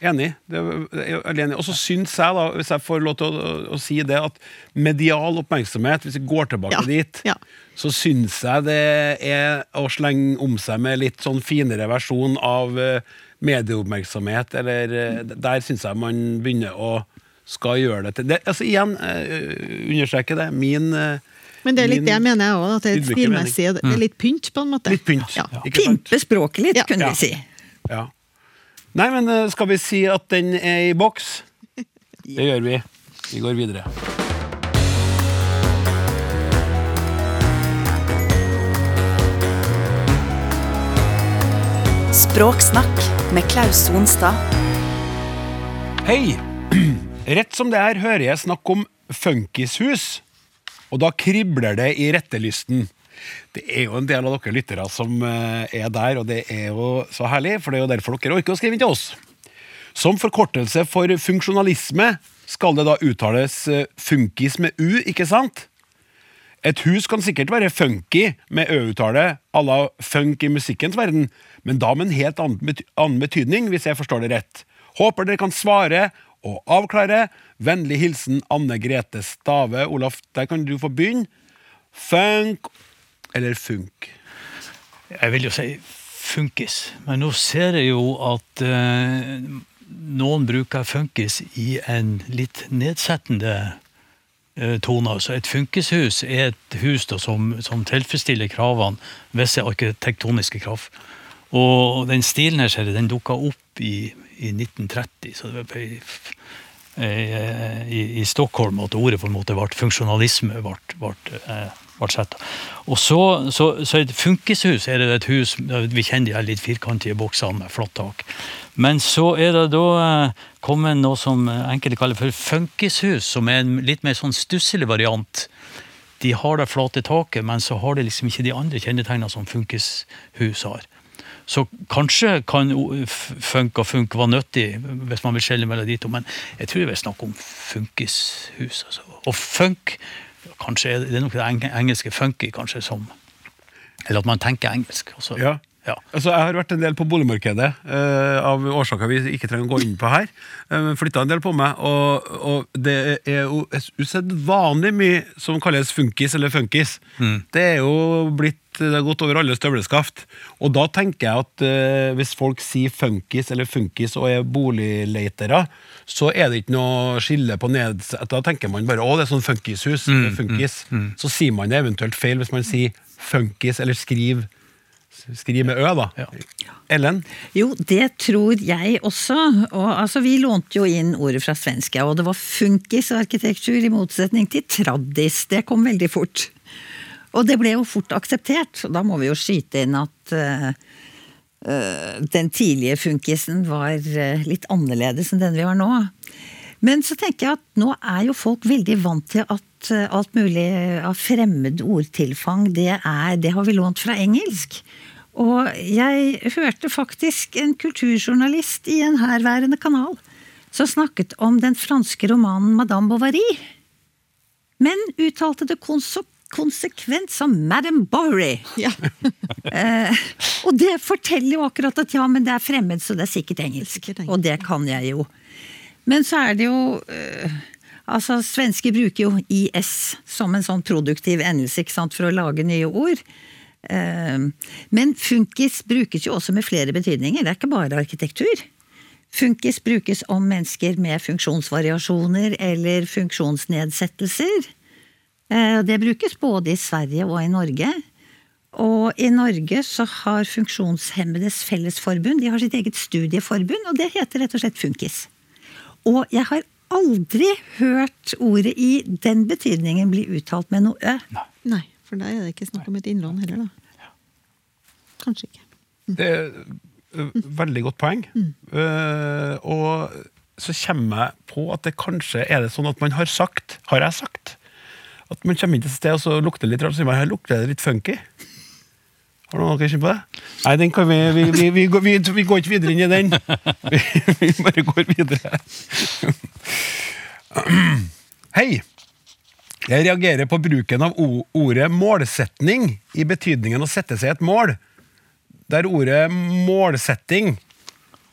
Speaker 2: enig. Enig. Og så syns jeg, da, hvis jeg får lov til å, å si det, at medial oppmerksomhet, hvis vi går tilbake
Speaker 5: Ja,
Speaker 2: dit,
Speaker 5: ja.
Speaker 2: så syns jeg det er å slenge om seg med litt sånn finere versjon av eh, medieoppmerksomhet, eller eh, Der syns jeg man begynner å skal gjøre det til det, Altså igjen, uh, understreke det. Min eh,
Speaker 5: Men det er litt det jeg mener jeg òg, at det er stilmessig. Det er litt pynt, på en måte.
Speaker 2: Litt pynt.
Speaker 5: Ja.
Speaker 4: Pimpe språket litt,
Speaker 5: Ja.
Speaker 4: kunne
Speaker 2: Ja.
Speaker 4: vi si.
Speaker 2: Ja. Nei, men eh, skal vi si at den er i boks? Det gjør vi. Vi går videre.
Speaker 6: Språksnakk med Klaus Sonstad.
Speaker 2: Hei! Rett som det er hører jeg snakk om funkishus, og da kribler det i rettelysten. Det er jo en del av dere lyttere som eh, er der, og det er jo så herlig, for det er jo derfor dere orker å skrive inn til oss. Som forkortelse for funksjonalisme skal det da uttales eh, funkis med u, ikke sant? Et hus kan sikkert være funky med ø-uttale à la funk i musikkens verden, men da med en helt annen, betydning, hvis jeg forstår det rett. Håper dere kan svare og avklare. Vennlig hilsen Anne Grete Stave. Olaf, der kan du få begynne. Funk eller funk?
Speaker 3: Jeg vil jo si funkis, men nå ser jeg jo at eh, noen bruker funkis i en litt nedsettende eh, tone. Altså et funkishus er et hus da, som, som tilfredsstiller kravene, visse arkitektoniske krav. Og den stilen her ser jeg, den dukka opp i, i 1930, så det var i, eh, i, i Stockholm at ordet på en måte ble funksjonalisme ble, ble, eh, ble sett. Og så, så, så et funkishus er det et hus Vi kjenner de litt firkantige boksene med flatt tak. Men så er det da eh, kommet noe som enkelte kaller for funkishus, som er en litt mer sånn stusslig variant. De har det flate taket, men så har det liksom ikke de andre kjennetegnene som funkishus har. Så kanskje kan funk og funk være nyttig, hvis man vil skjelne mellom de to, men jeg tror det er snakk om funkishus. Altså. Og funk, kanskje det, er nok det engelske funky, kanskje, som Eller at man tenker engelsk. Altså.
Speaker 2: Ja.
Speaker 3: Ja.
Speaker 2: Altså, jeg har vært en del på boligmarkedet uh, av årsaker vi ikke trenger å gå inn på her. Uh, Flytta en del på meg, og, og det er jo usedvanlig mye som kalles funkis eller funkis. Det er jo blitt det har gått over alle støvleskaft. Og da tenker jeg at uh, hvis folk sier funkis eller funkis og er boligleitere, så er det ikke noe skille på nedsett Da tenker man bare å, det er sånn funkishus. Mm, funkis. Mm, mm. Så sier man det eventuelt feil hvis man sier funkis eller skriv Skriv med Ø, da.
Speaker 3: Ja.
Speaker 2: Ellen?
Speaker 4: Jo, det tror jeg også. Og altså, vi lånte jo inn ordet fra svenska, og det var funkis og arkitektur i motsetning til traddis. Det kom veldig fort. Og det ble jo fort akseptert, og da må vi jo skyte inn at uh, uh, den tidlige funkisen var uh, litt annerledes enn den vi har nå. Men så tenker jeg at nå er jo folk veldig vant til at alt mulig av fremmed ordtilfang, det, er, det har vi lånt fra engelsk. Og jeg hørte faktisk en kulturjournalist i en herværende kanal som snakket om den franske romanen Madame Bovary. Men uttalte det konsekvent som Madam Bovary.
Speaker 5: Ja.
Speaker 4: Eh, og det forteller jo akkurat at ja, men det er fremmed, så det er. Sikkert engelsk. Og det kan jeg jo. Men så er det jo eh, Altså, svensker bruker jo IS som en sånn produktiv endelse ikke sant, for å lage nye ord. Eh, men funkis brukes jo også med flere betydninger. Det er ikke bare arkitektur. Funkis brukes om mennesker med funksjonsvariasjoner eller funksjonsnedsettelser. Eh, Det brukes både i Sverige og i Norge. Og i Norge så har Funksjonshemmedes Fellesforbund de har sitt eget studieforbund, og det heter rett og slett Funkis. Og jeg har aldri hørt ordet i den betydningen bli uttalt med noe ø.
Speaker 5: Nei, for der er det ikke snakk om et innlån heller, da. Kanskje ikke.
Speaker 2: Det er ø, veldig godt poeng. Eh, og så kommer jeg på at det kanskje er det sånn at man har sagt, har jeg sagt, at man kommer inn til et sted og så lukter det litt rart, så sier man her lukter det litt funky. Har noen av dere kjent på det? Nei, den kan vi, vi, vi, vi, går, vi, vi går ikke videre inn i den. Vi, vi bare går videre. Hei! Jeg reagerer på bruken av ordet målsetning i betydningen å sette seg et mål. Der ordet målsetting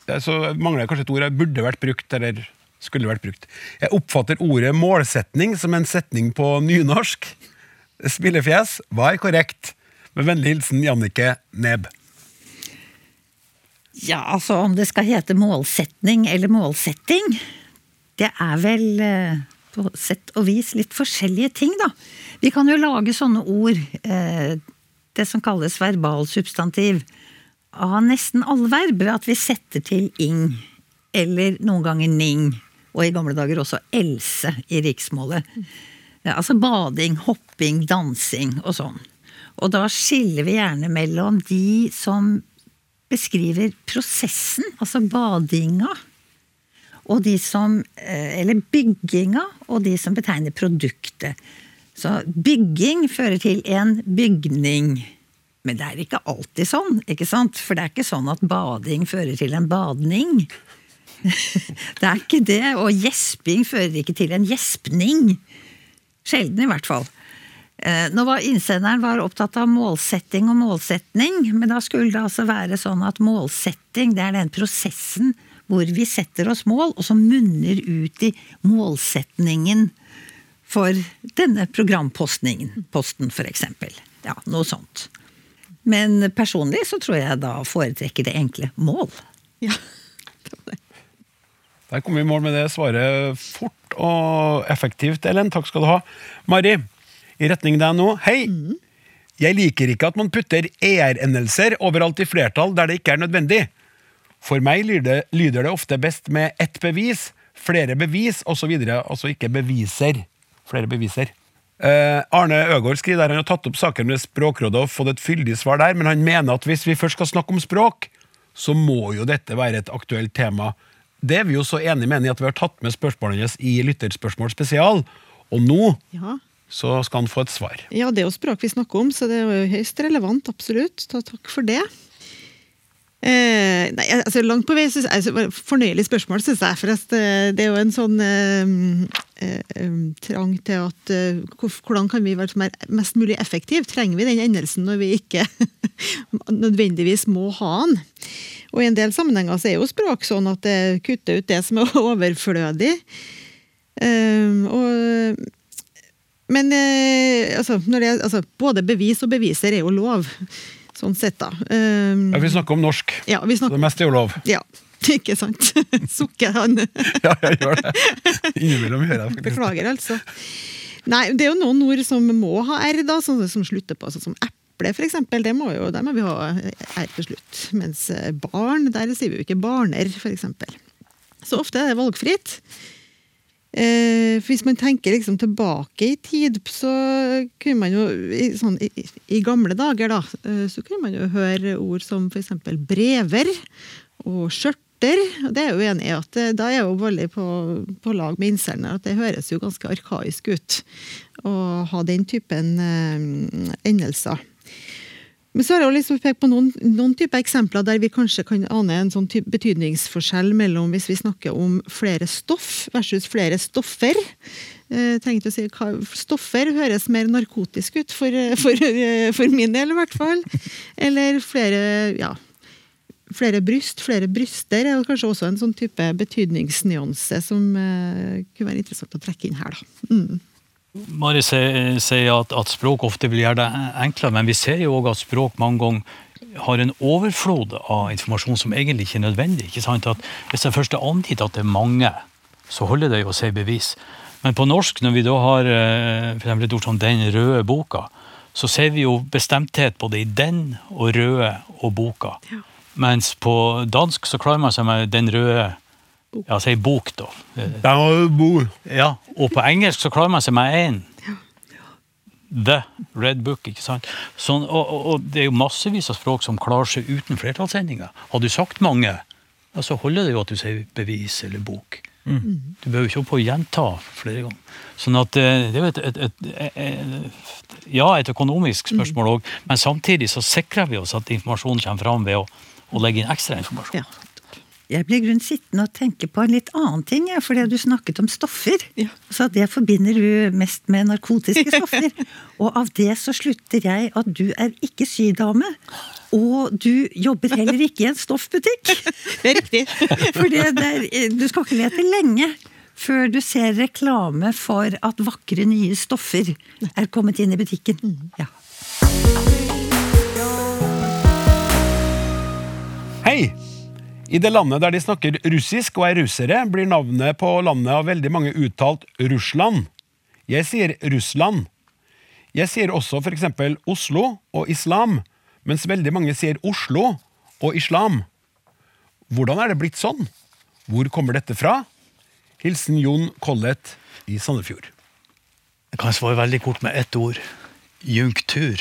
Speaker 2: eh, Så mangler jeg kanskje et ord jeg burde vært brukt, eller skulle vært brukt. Jeg oppfatter ordet målsetning som en setning på nynorsk. Spillefjes hva er korrekt? Med vennlig hilsen Jannike Neb.
Speaker 4: Ja, altså om det skal hete målsetning eller målsetting, det er vel eh, på sett og vis litt forskjellige ting, da. Vi kan jo lage sånne ord, eh, det som kalles verbalsubstantiv, av nesten alle verber, at vi setter til ing, eller noen ganger ning, og i gamle dager også else i riksmålet. Altså bading, hopping, dansing og sånn. Og da skiller vi gjerne mellom de som beskriver prosessen, altså badinga, og de som eh, Eller bygginga, og de som betegner produktet. Så bygging fører til en bygning. Men det er ikke alltid sånn, ikke sant? For det er ikke sånn at bading fører til en badning. Det er ikke det, og gjesping fører ikke til en gjespning. Sjelden, i hvert fall. Eh, Nå var Innsenderen var opptatt av målsetting og målsetning, men da skulle det altså være sånn at målsetting det er den prosessen hvor vi setter oss mål, og som munner ut i målsetningen for denne programpostningen, posten for eksempel. Ja, noe sånt. Men personlig så tror jeg da foretrekker det enkle mål.
Speaker 5: Ja.
Speaker 2: Der kom vi i mål med det svaret fort og effektivt, Ellen. Takk skal du ha. Mari, i retning deg nå. Hei! Jeg liker ikke at man putter er-endelser overalt i flertall der det ikke er nødvendig. For meg lyder det, lyder det ofte best med ett bevis, flere bevis osv. Altså ikke beviser. Flere beviser. Eh, Arne Øgård skriver der han har tatt opp saken med Språkrådet og fått et fyldig svar der, men han mener at hvis vi først skal snakke om språk, så må jo dette være et aktuelt tema. Det er vi jo så enige med i at vi har tatt med spørsmålene hans i Lytterspørsmål spesial, og nå
Speaker 5: ja.
Speaker 2: så skal han få et svar.
Speaker 5: Ja, det er jo språk vi snakker om, så det er jo høyst relevant, absolutt. Så takk for det. Eh, nei, altså Langt på vei synes jeg, altså, Fornøyelig spørsmål, syns jeg. For at, eh, det er jo en sånn eh, eh, trang til at eh, Hvordan kan vi være mest mulig effektive? Trenger vi den endelsen når vi ikke nødvendigvis må ha den? Og I en del sammenhenger så er jo språk sånn at det kutter ut det som er overflødig. Eh, og men eh, altså, det, altså, både bevis og beviser er jo lov. Sånn sett, da. Um,
Speaker 2: Ja, vi snakker om norsk,
Speaker 5: ja, vi
Speaker 2: så det meste er jo lov.
Speaker 5: Ja, ikke sant? Sukker han.
Speaker 2: Ja, jeg gjør det. Innimellom gjør jeg faktisk.
Speaker 5: Beklager, altså. Nei, det er jo noen ord som må ha R, da, som, som slutter på, sånn som eple, eksempel. Det må jo, der må vi ha R til slutt. Mens eh, barn, der sier vi jo ikke barner, eksempel. Så ofte er det valgfritt. Eh, for hvis man tenker liksom tilbake i tid, så kunne man jo i, sånn, i, i gamle dager da, eh, så kunne man jo høre ord som f.eks. brever og skjørter. Og det er jo enig i at eh, da er jo veldig på, på lag med innsenderen at det høres jo ganske arkaisk ut å ha den typen eh, endelser. Men så har jeg jo liksom pekt på noen, noen typer eksempler der vi kanskje kan ane en sånn betydningsforskjell mellom hvis vi snakker om flere stoff versus flere stoffer. Eh, å si, hva- Stoffer høres mer narkotisk ut, for, eh, for, eh, for min del i hvert fall. Eller flere ja, flere bryst, flere bryster er kanskje også en sånn type betydningsnyanse som eh, kunne være interessant å trekke inn her. da. Mm.
Speaker 3: Mari sier sier at, at språk ofte vil gjøre det enklere, men vi ser jo òg at språk mange ganger har en overflod av informasjon som egentlig ikke er nødvendig. ikke sant? At hvis det først er angitt at det er mange, så holder det jo å si bevis. Men på norsk, når vi da har eh, for eksempel et ord som 'den røde boka', så ser vi jo bestemthet både i 'den' og 'røde' og 'boka'. Mens på dansk så klarer man seg med 'den røde' ja, si bok, da.
Speaker 2: Der har du bo.
Speaker 3: Ja, og på engelsk så klarer man seg med én. The Red Book, ikke sant? Sånn, og, og, og det er jo massevis av språk som klarer seg uten flertallsendinger. Har du sagt mange, så så holder det jo at du sier bevis eller bok. Du behøver ikke opp å gjenta flere ganger. Sånn at eh, det er jo et, et, et, et, ja, et økonomisk spørsmål òg, men samtidig så sikrer vi oss at informasjonen kommer fram ved å, å legge inn ekstra informasjon.
Speaker 5: Ja.
Speaker 4: Jeg ble grunn sittende og tenke på en litt annen ting, ja, fordi du snakket om stoffer.
Speaker 5: Ja.
Speaker 4: Så det forbinder du mest med narkotiske stoffer. og av det så slutter jeg at du er ikke sydame. Og du jobber heller ikke i en stoffbutikk.
Speaker 5: Det er riktig.
Speaker 4: For du skal ikke lete lenge før du ser reklame for at vakre nye stoffer er kommet inn i butikken. Ja.
Speaker 2: Hei! I det landet der de snakker russisk og er russere, blir navnet på landet av veldig mange uttalt Russland. Jeg sier Russland. Jeg sier også for eksempel Oslo og islam, mens veldig mange sier Oslo og islam. Hvordan er det blitt sånn? Hvor kommer dette fra? Hilsen Jon Collett i Sandefjord.
Speaker 3: Jeg kan svare veldig kort med ett ord. Junktur.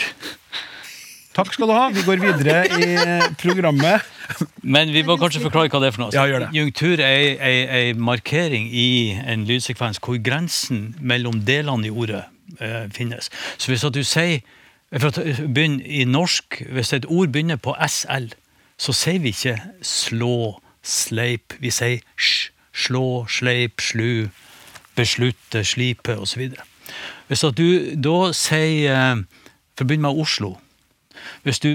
Speaker 2: Takk skal du ha. Vi går videre i programmet.
Speaker 3: Men vi må kanskje forklare hva det er for noe.
Speaker 2: Ja, gjør det.
Speaker 3: Junktur er ei markering i en lydsekvens hvor grensen mellom delene i ordet eh, finnes. Så hvis at du sier for å begynne i norsk, Hvis et ord begynner på SL, så sier vi ikke slå, sleip. Vi sier sj, slå, sleip, slu, beslutte, slipe osv. Hvis at du da sier eh, For å begynne med Oslo. Hvis du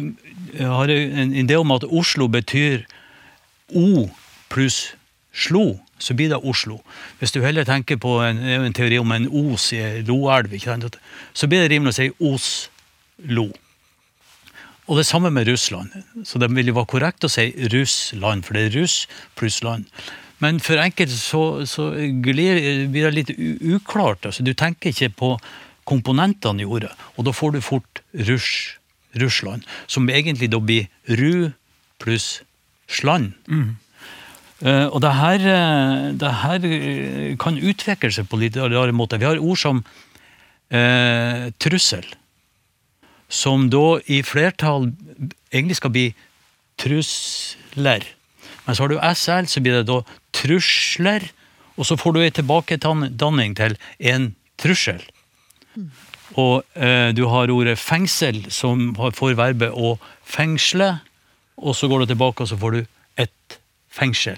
Speaker 3: eh, har en idé om at Oslo betyr O pluss slo, så blir det Oslo. Hvis du heller tenker på en, en teori om en os i loelv, så blir det rimelig å si Oslo. Og det samme med Russland. Så det vil jo være korrekt å si Russland, for det er russ pluss land. Men for enkelte så, så blir det litt uklart. Altså, du tenker ikke på komponentene i ordet, og da får du fort russ, Russland, som egentlig da blir ru pluss sland. Eh, og det her, eh, det her eh, kan utvikle seg på litt rare måter. Vi har ord som uh, trussel, som da i flertall egentlig skal bli trusler. Men så har du SL, så blir det da trusler, og så får du ei tilbakedanning til en trussel. Og eh, du har ordet fengsel, som får verbet å fengsle, og så går du tilbake, og så får du et fengsel.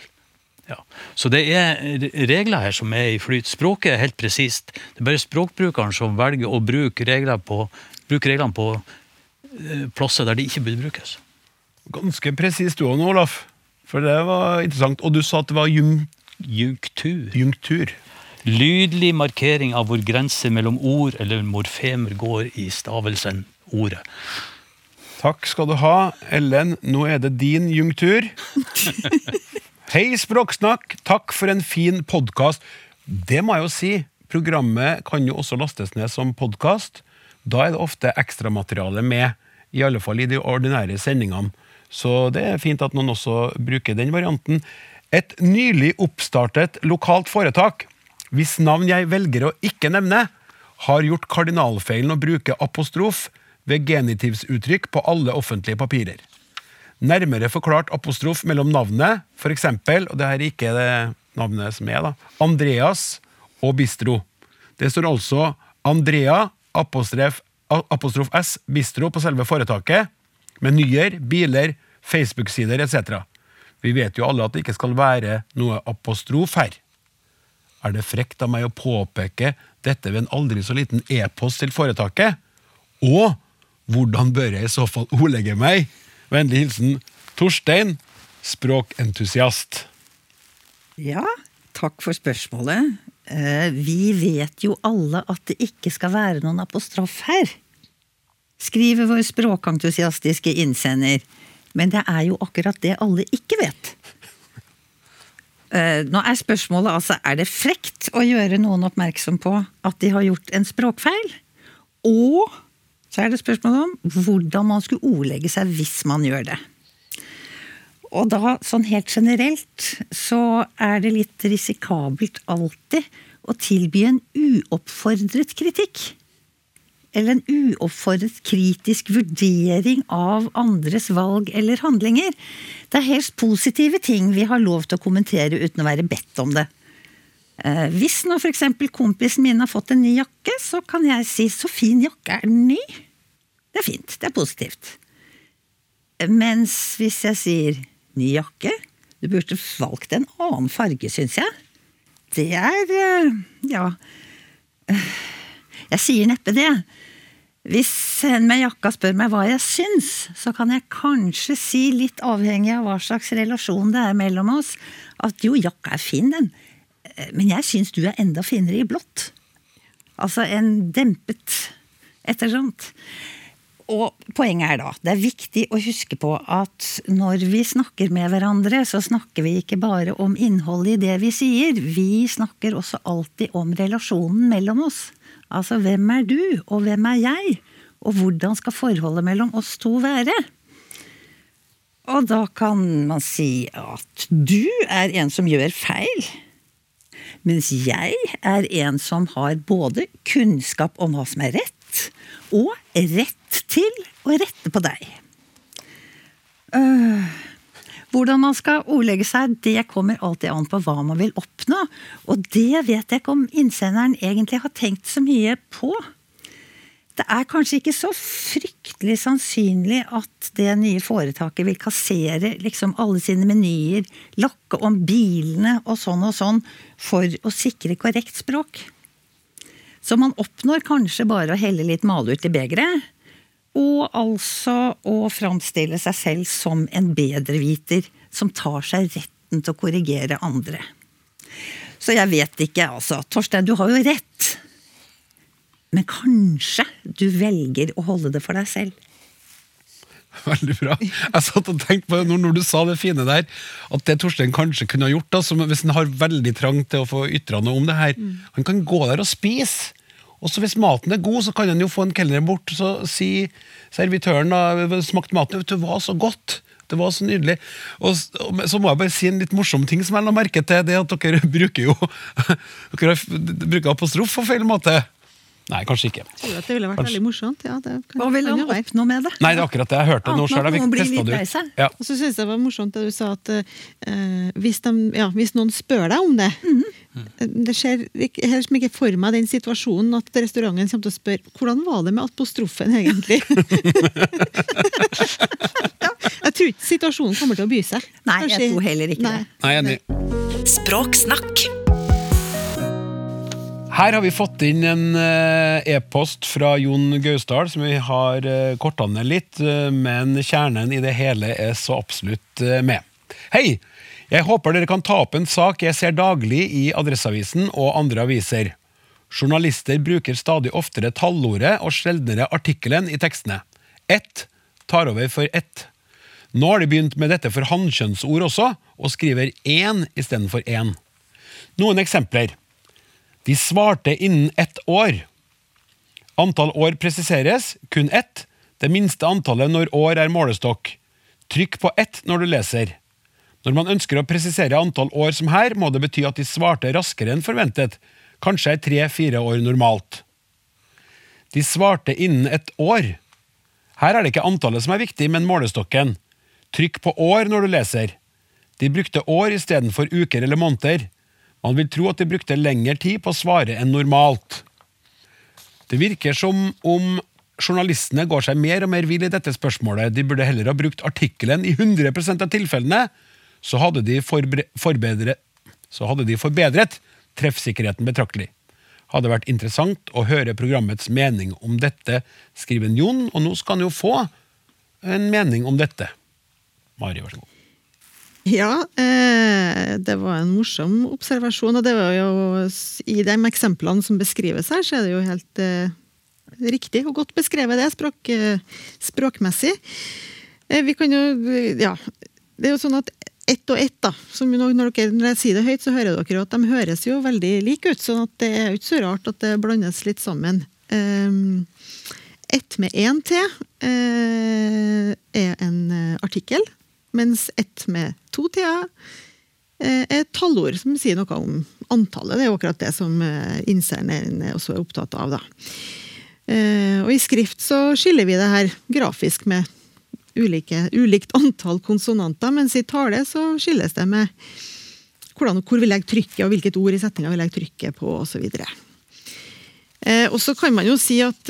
Speaker 3: Ja. Så det er re- regler her som er i flyt. Språket er helt presist. Det er bare språkbrukeren som velger å bruke, regler på, bruke reglene på eh, plasser der de ikke burde brukes.
Speaker 2: Ganske presist du òg nå, Olaf. For det var interessant. Og du sa at det var jung,
Speaker 3: Junktur.
Speaker 2: jungtur.
Speaker 3: Lydlig markering av hvor grenser mellom ord eller morfemer går i stavelsen ordet.
Speaker 2: Takk skal du ha, Ellen. Nå er det din jungtur. Hei, Språksnakk. Takk for en fin podkast. Det må jeg jo si. Programmet kan jo også lastes ned som podkast. Da er det ofte ekstramateriale med, i alle fall i de ordinære sendingene. Så det er fint at noen også bruker den varianten. Et nylig oppstartet lokalt foretak, hvis navn jeg velger å ikke nevne, har gjort kardinalfeilen å bruke apostrof ved genitivsuttrykk på alle offentlige papirer. Nærmere forklart apostrof mellom navnet, eksempel, og det her er ikke navnet som er, da, Andreas og Bistro. Det står altså Andrea apostrof, apostrof S Bistro på selve foretaket, menyer, biler, Facebook-sider etc. Vi vet jo alle at det ikke skal være noe apostrof her. Er det frekt av meg å påpeke dette ved en aldri så liten e-post til foretaket? Og hvordan bør jeg i så fall ordlegge meg? Vennlig hilsen Torstein, språkentusiast.
Speaker 4: Ja, takk for spørsmålet. Eh, Vi vet jo alle at det ikke skal være noen apostrof her. Skriver vår språkentusiastiske innsender. Men det er jo akkurat det alle ikke vet. Eh, Nå er spørsmålet altså er det frekt å gjøre noen oppmerksom på at de har gjort en språkfeil. Og så er det spørsmålet om hvordan man skulle ordlegge seg hvis man gjør det. Og da, sånn helt generelt, så er det litt risikabelt alltid å tilby en uoppfordret kritikk. Eller en uoppfordret kritisk vurdering av andres valg eller handlinger. Det er helt positive ting vi har lov til å kommentere uten å være bedt om det. Eh, Hvis nå f.eks. kompisen min har fått en ny jakke, så kan jeg si 'så fin jakke er den ny'. Det er fint. Det er positivt. Mens hvis jeg sier 'ny jakke', du burde valgt en annen farge, syns jeg. Det er eh, ja Jeg sier neppe det. Hvis en med jakka spør meg hva jeg syns, så kan jeg kanskje si, litt avhengig av hva slags relasjon det er mellom oss, at jo, jakka er fin, den, men jeg syns du er enda finere i blått. Altså en dempet ettersomt. Og poenget er da, det er viktig å huske på at når vi snakker med hverandre, så snakker vi ikke bare om innholdet i det vi sier, vi snakker også alltid om relasjonen mellom oss. Altså hvem er du, og hvem er jeg? Og hvordan skal forholdet mellom oss to være? Og da kan man si at du er en som gjør feil. Mens jeg er en som har både kunnskap om hva som er rett, og rett til å rette på deg. Øh, hvordan man skal ordlegge seg, det kommer alltid an på hva man vil oppnå. Og det vet jeg ikke om innsenderen egentlig har tenkt så mye på. Det er kanskje ikke så fryktelig sannsynlig at det nye foretaket vil kassere liksom alle sine menyer, lakke om bilene og sånn og sånn, for å sikre korrekt språk. Så man oppnår kanskje bare å helle litt malurt i begeret, og altså å framstille seg selv som en bedreviter som tar seg retten til å korrigere andre. Så jeg vet ikke, altså. Torstein, du har jo rett. Men kanskje du velger å holde det for deg selv.
Speaker 2: Veldig bra. Jeg satt og tenkte på det når, du sa det fine der, at det Torstein kanskje kunne ha gjort, da, som hvis han har veldig trang til å få ytra noe om det her, han kan gå der og spise. Og så hvis maten er god, så kan han jo få en kelner bort så si servitøren da, smakte maten, vet du, det var så godt. Det var så nydelig. Og så må jeg bare si en litt morsom ting som jeg la merke til. Det at dere bruker jo Dere bruker apostrof på feil måte. Nei, kanskje ikke.
Speaker 5: Tror at det ville vært
Speaker 2: Kanskje.
Speaker 5: veldig morsomt? Ja, det kan,
Speaker 4: Hva
Speaker 5: ville
Speaker 4: han oppnå med det?
Speaker 2: Nei, det er akkurat det. Jeg hørte det nå sjøl.
Speaker 4: at
Speaker 2: Jeg fikk testa det ut. Ja.
Speaker 5: Og så synes jeg det var morsomt det du sa at uh, hvis, de, ja, hvis noen spør deg om det
Speaker 4: mm
Speaker 5: -hmm. Det skjer ikke, helt som ikke for meg den situasjonen at restauranten kommer til å spørre hvordan var det med apostrofen egentlig? ja, jeg tror ikke situasjonen kommer til å by seg.
Speaker 4: Nei, jeg tror heller ikke
Speaker 5: Nei.
Speaker 4: det.
Speaker 2: Nei, enig.
Speaker 6: Språksnakk.
Speaker 2: Her har vi fått inn en eh, e-post fra Jon Gausdal som vi har uh, korta ned litt, eh, men kjernen i det hele er så absolutt eh, med. Hei! Jeg håper dere kan ta opp en sak jeg ser daglig i Adresseavisen og andre aviser. Journalister bruker stadig oftere tallordet og sjeldnere artikkelen i tekstene. Ett tar over for ett. Nå har de begynt med dette for hannkjønnsord også, og skriver én istedenfor én. Noen eksempler. De svarte innen ett år. Antall år presiseres, kun ett. Det minste antallet når år er målestokk. Trykk på ett når du leser. Når man ønsker å presisere antall år som her, må det bety at de svarte raskere enn forventet. Kanskje er tre-fire år normalt. De svarte innen et år. Her er det ikke antallet som er viktig, men målestokken. Trykk på år når du leser. De brukte år istedenfor uker eller måneder. Man vil tro at de brukte lengre tid på å svare enn normalt. Det virker som om journalistene går seg mer og mer vill i dette spørsmålet. De burde heller ha brukt artikkelen i 100 av tilfellene. Så hadde så hadde de forbedret treffsikkerheten betraktelig. Hadde vært interessant å høre programmets mening om dette, skriver Jon, og nå skal han jo få en mening om dette. Mari, vær så god.
Speaker 5: Ja, eh, det var en morsom observasjon. Og det var jo I de eksemplene som beskrives her, så er det jo helt eh, riktig og godt beskrevet, det språk, eh, språkmessig. Vi kan jo Ja. Det er jo sånn at ett og ett, da. Som når, dere, når jeg sier det høyt, så hører dere at de høres jo veldig like ut. sånn at det er jo ikke så rart at det blandes litt sammen. Ett med én T er en artikkel, mens ett med to T-er eh, er et tallord som sier noe om antallet. Det er jo akkurat det som eh, innsenderen også er opptatt av. Da. Eh, og i skrift så skiller vi det her grafisk med ulike, ulikt antall konsonanter, mens i tale så skilles det med hvordan, hvor vi legger trykket, og hvilket ord i setninga vi legger trykket på, osv. Og så kan man jo si at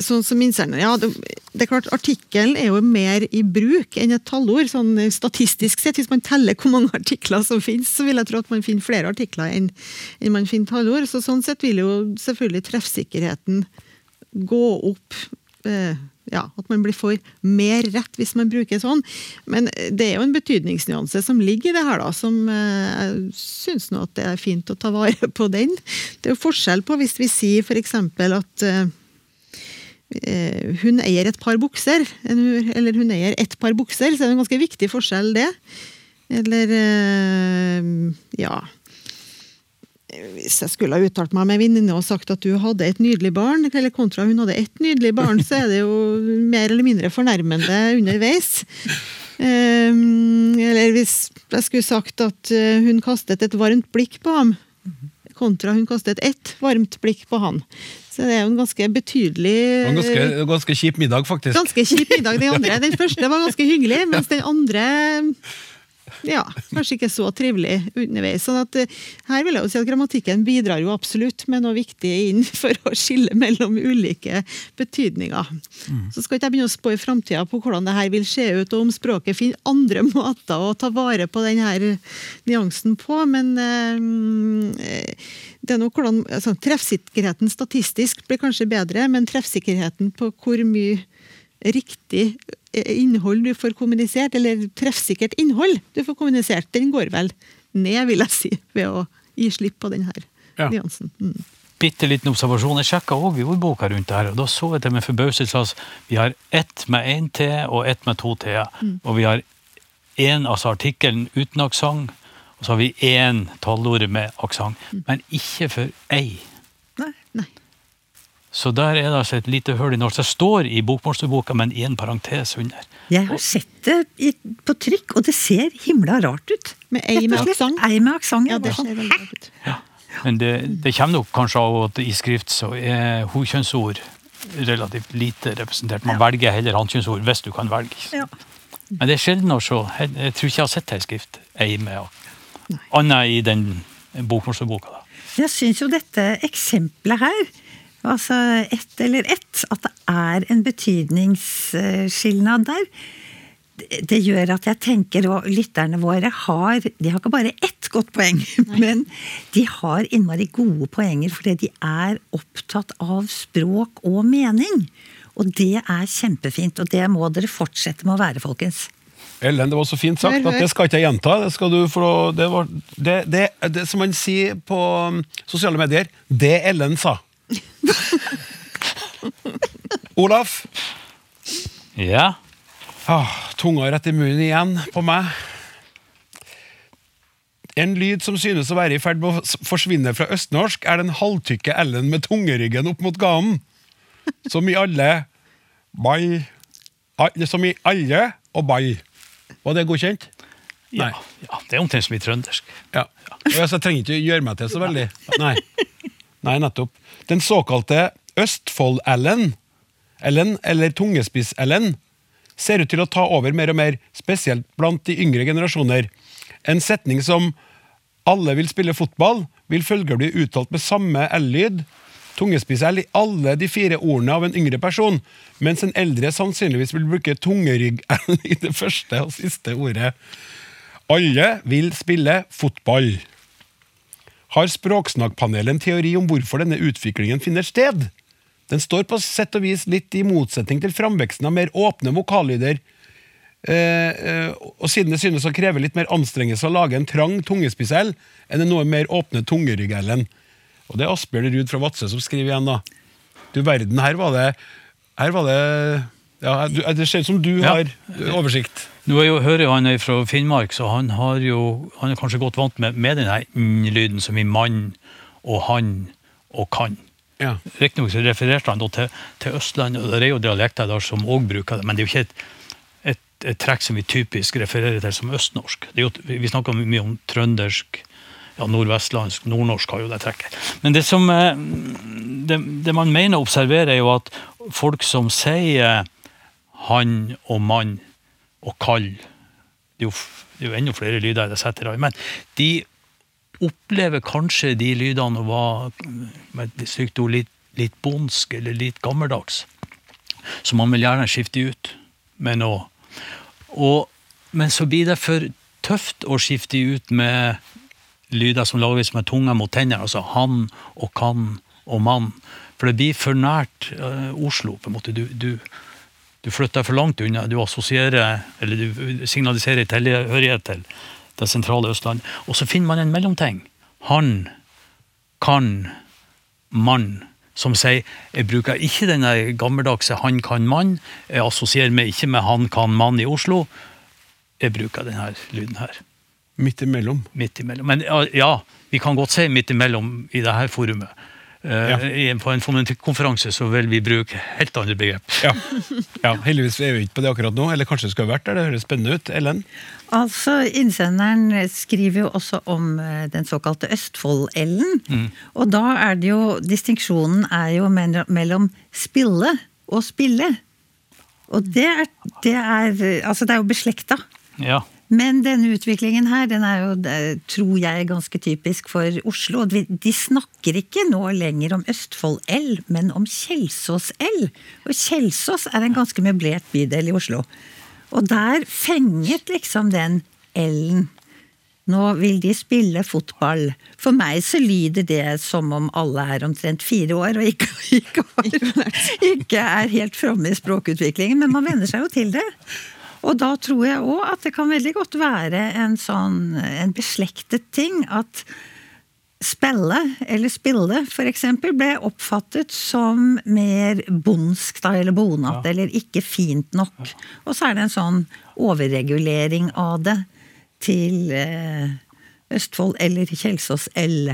Speaker 5: sånn som innsender, ja, det, det er klart Artikkelen er jo mer i bruk enn et tallord. sånn Statistisk sett, hvis man teller hvor mange artikler som finnes, så vil jeg tro at man finner flere artikler enn, enn man finner tallord. Så sånn sett vil jo selvfølgelig treffsikkerheten gå opp. Eh, ja, At man blir for mer rett hvis man bruker sånn. Men det er jo en betydningsnyanse som ligger i det her, da, som eh, jeg syns nå at det er fint å ta vare på den. Det er jo forskjell på hvis vi sier f.eks. at eh, eh, hun eier et par bukser, eller hun eier ett par bukser, så er det en ganske viktig forskjell, det. Eller eh, ja Hvis jeg skulle ha uttalt meg med en venninne og sagt at du hadde et nydelig barn, eller kontra hun hadde ett nydelig barn, så er det jo mer eller mindre fornærmende underveis. Eh, eller hvis jeg skulle sagt at eh, hun kastet et varmt blikk på ham, kontra hun kastet ett varmt blikk på han. Så det er jo en ganske betydelig
Speaker 2: en ganske, ganske kjip middag, faktisk.
Speaker 5: Ganske kjip middag, den andre. Den første var ganske hyggelig, mens den andre ja, kanskje ikke så trivelig underveis. Sånn at eh, her vil jeg jo si at grammatikken bidrar jo absolutt med noe viktig inn for å skille mellom ulike betydninger. Så skal ikke jeg begynne å spå i framtida på hvordan det her vil se ut, og om språket finner andre måter å ta vare på denne nyansen på, men øh, det er noe hvordan, altså, Treffsikkerheten statistisk blir kanskje bedre, men treffsikkerheten på hvor mye riktig eh, innhold du får kommunisert, eller treffsikkert innhold du får kommunisert, den går vel ned, vil jeg si, ved å gi slipp på den her
Speaker 2: Ja.
Speaker 5: nyansen. Mm.
Speaker 3: bitte liten observasjon. Jeg sjekka òg i ordboka rundt det her, og da så jeg det med forbauselse at vi har ett med én T og ett med to T-er. Og vi har én, altså artikkelen uten aksent, og så har vi én tallord med aksent. Men ikke for ei. Så der er det altså et lite hull i norsk. Det står i bokmålsordboka, men i en parentes under.
Speaker 4: Jeg har sett det i, på trykk, og det ser himla rart ut.
Speaker 5: Med ei med aksent?
Speaker 4: Ei med aksent,
Speaker 5: Ja,
Speaker 4: ja.
Speaker 5: det
Speaker 4: er
Speaker 5: ser
Speaker 4: sånn,
Speaker 5: veldig rart ut. Ja.
Speaker 3: Men det, det kommer nok kanskje av at i skrift så er hokjønnsord relativt lite representert. Man velger heller hankjønnsord hvis du kan velge.
Speaker 4: Ja.
Speaker 3: Men det er sjelden å se. Jeg, jeg tror ikke jeg har sett det i skrift. Ei med Annet i den bokmålsordboka.
Speaker 4: Jeg syns jo dette eksempelet her, altså ett eller ett, at det er en betydningsskilnad der, det, gjør at jeg tenker, og lytterne våre har De har ikke bare ett godt poeng, men de har innmari gode poenger fordi de er opptatt av språk og mening. Og det er kjempefint, og det må dere fortsette med å være, folkens.
Speaker 2: Ellen, det var så fint sagt at det skal ikke jeg gjenta. Det, skal du, for det, var, det, det, det som man sier på um, sosiale medier, det Ellen sa. Olaf,
Speaker 3: Ja.
Speaker 2: ah, tunga rett i munnen igjen på meg. En lyd som synes å være i ferd med å forsvinne fra østnorsk, er den halvtykke Ellen med tungeryggen opp mot ganen. Som i alle Bai Som i alle og bai. Var det godkjent?
Speaker 3: Ja, ja, det er omtrent som i trøndersk.
Speaker 2: Ja. Ja, så jeg trenger ikke gjøre meg til så veldig. Nei, Nei nettopp. Den såkalte Østfold-Ellen, Ellen, eller Tungespiss-Ellen, ser ut til å ta over mer og mer, spesielt blant de yngre generasjoner. En setning som 'alle vil spille fotball' vil følger bli uttalt med samme L-lyd tungespisell i alle de fire ordene av en yngre person, mens en eldre sannsynligvis vil bruke tungerygg-l i det første og siste ordet. Alle vil spille fotball. Har Språksnakkpanelet en teori om hvorfor denne utviklingen finner sted? Den står på sett og vis litt i motsetning til framveksten av mer åpne vokallyder, eh, eh, og siden det synes å kreve litt mer anstrengelse å lage en trang tungespisell enn en noe mer åpne tungerygg-l-en. Og det er Asbjørn Ruud fra Vadsø som skriver igjen, da. Du verden, her var det Her var det ja, Det ser ut som du
Speaker 3: Ja.
Speaker 2: har oversikt.
Speaker 3: Nå er jo, hører jo han er fra Finnmark, så han har jo han er kanskje godt vant med, med den n-lyden som i mann og han og kan.
Speaker 2: Ja.
Speaker 3: Riktignok refererte han til, til Østlandet, og det er jo dialekter der som òg bruker det, men det er jo ikke et, et, et trekk som vi typisk refererer til som østnorsk. Det jo, vi snakker mye om trøndersk, ja, nordvestlandsk, nordnorsk har jo det trekket. Men det som eh, det, det man mener å observere, er jo at folk som sier han og mann og kall det er, jo, det er jo enda flere lyder jeg setter av, men de opplever kanskje de lydene å være med et stygt ord litt, litt bondsk eller litt gammeldags. Så man vil gjerne skifte ut med noe. Og, men så blir det for tøft å skifte ut med lyder som lages med tunga mot tennene, altså han og kan og mann. For det blir for nært uh, Oslo. på en måte. Du, du, du flytter for langt unna. Du assosierer, eller du signaliserer tilhørighet til det sentrale Østlandet. Og så finner man en mellomting. Han, kan, mann. Som sier jeg bruker ikke den gammeldagse 'han kan mann'. Jeg assosierer meg ikke med 'han kan mann' i Oslo. Jeg bruker denne lyden her.
Speaker 2: Midt imellom.
Speaker 3: Midt imellom. Men ja, vi kan godt si midt imellom i dette forumet. Eh,
Speaker 2: Ja.
Speaker 3: På en konferanse så vil vi bruke helt andre begrep.
Speaker 2: Ja. ja, Heldigvis er vi ikke på det akkurat nå, eller kanskje det skal ha vært der. Det høres spennende ut. Ellen?
Speaker 4: Altså, Innsenderen skriver jo også om eh, den såkalte Østfold-Ellen. Mm. Og da er det jo Distinksjonen er jo mellom spille og spille. Og det er, det er eh, Altså, det er jo beslekta.
Speaker 3: Ja.
Speaker 4: Men denne utviklingen her, den er jo, tror jeg, ganske typisk for Oslo. De snakker ikke nå lenger om Østfold-L, men om Kjelsås-L. Og Kjelsås er en ganske møblert bydel i Oslo. Og der fenget liksom den L-en. Nå vil de spille fotball. For meg så lyder det som om alle er omtrent fire år og ikke, ikke, ikke er helt framme i språkutviklingen, men man venner seg jo til det. Og da tror jeg òg at det kan veldig godt være en sånn en beslektet ting at spille, eller spille eksempel, ble oppfattet som mer bondsk da, eller bonete, eller ikke fint nok. Og så er det en sånn overregulering av det til eh, Østfold eller Kjelsås L.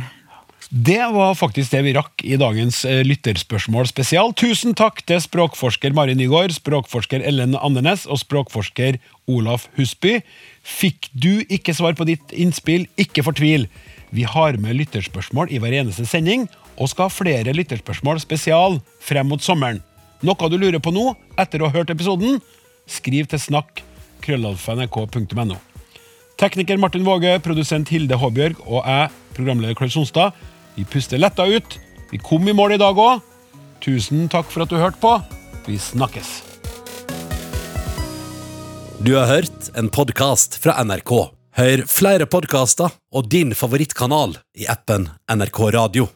Speaker 2: Det var faktisk det vi rakk i dagens eh, lytterspørsmål spesial. Tusen takk til språkforsker Mari Nygaard, språkforsker Ellen Andenes og språkforsker Olaf Husby. Fikk du ikke svar på ditt innspill, ikke fortvil. Vi har med lytterspørsmål i hver eneste sending, og skal ha flere lytterspørsmål spesial frem mot sommeren. Noe du lurer på nå, etter å ha hørt episoden? Skriv til snakk krøllalfa.nrk.no. Tekniker Martin Våge, produsent Hilde Håbjørg og jeg, programleder Klaus Sonstad. Vi puster letta ut. Vi kom i mål i dag òg. Tusen takk for at du hørte på. Vi snakkes.
Speaker 1: Du har hørt en podkast fra NRK. Hør flere podkaster og din favorittkanal i appen NRK Radio.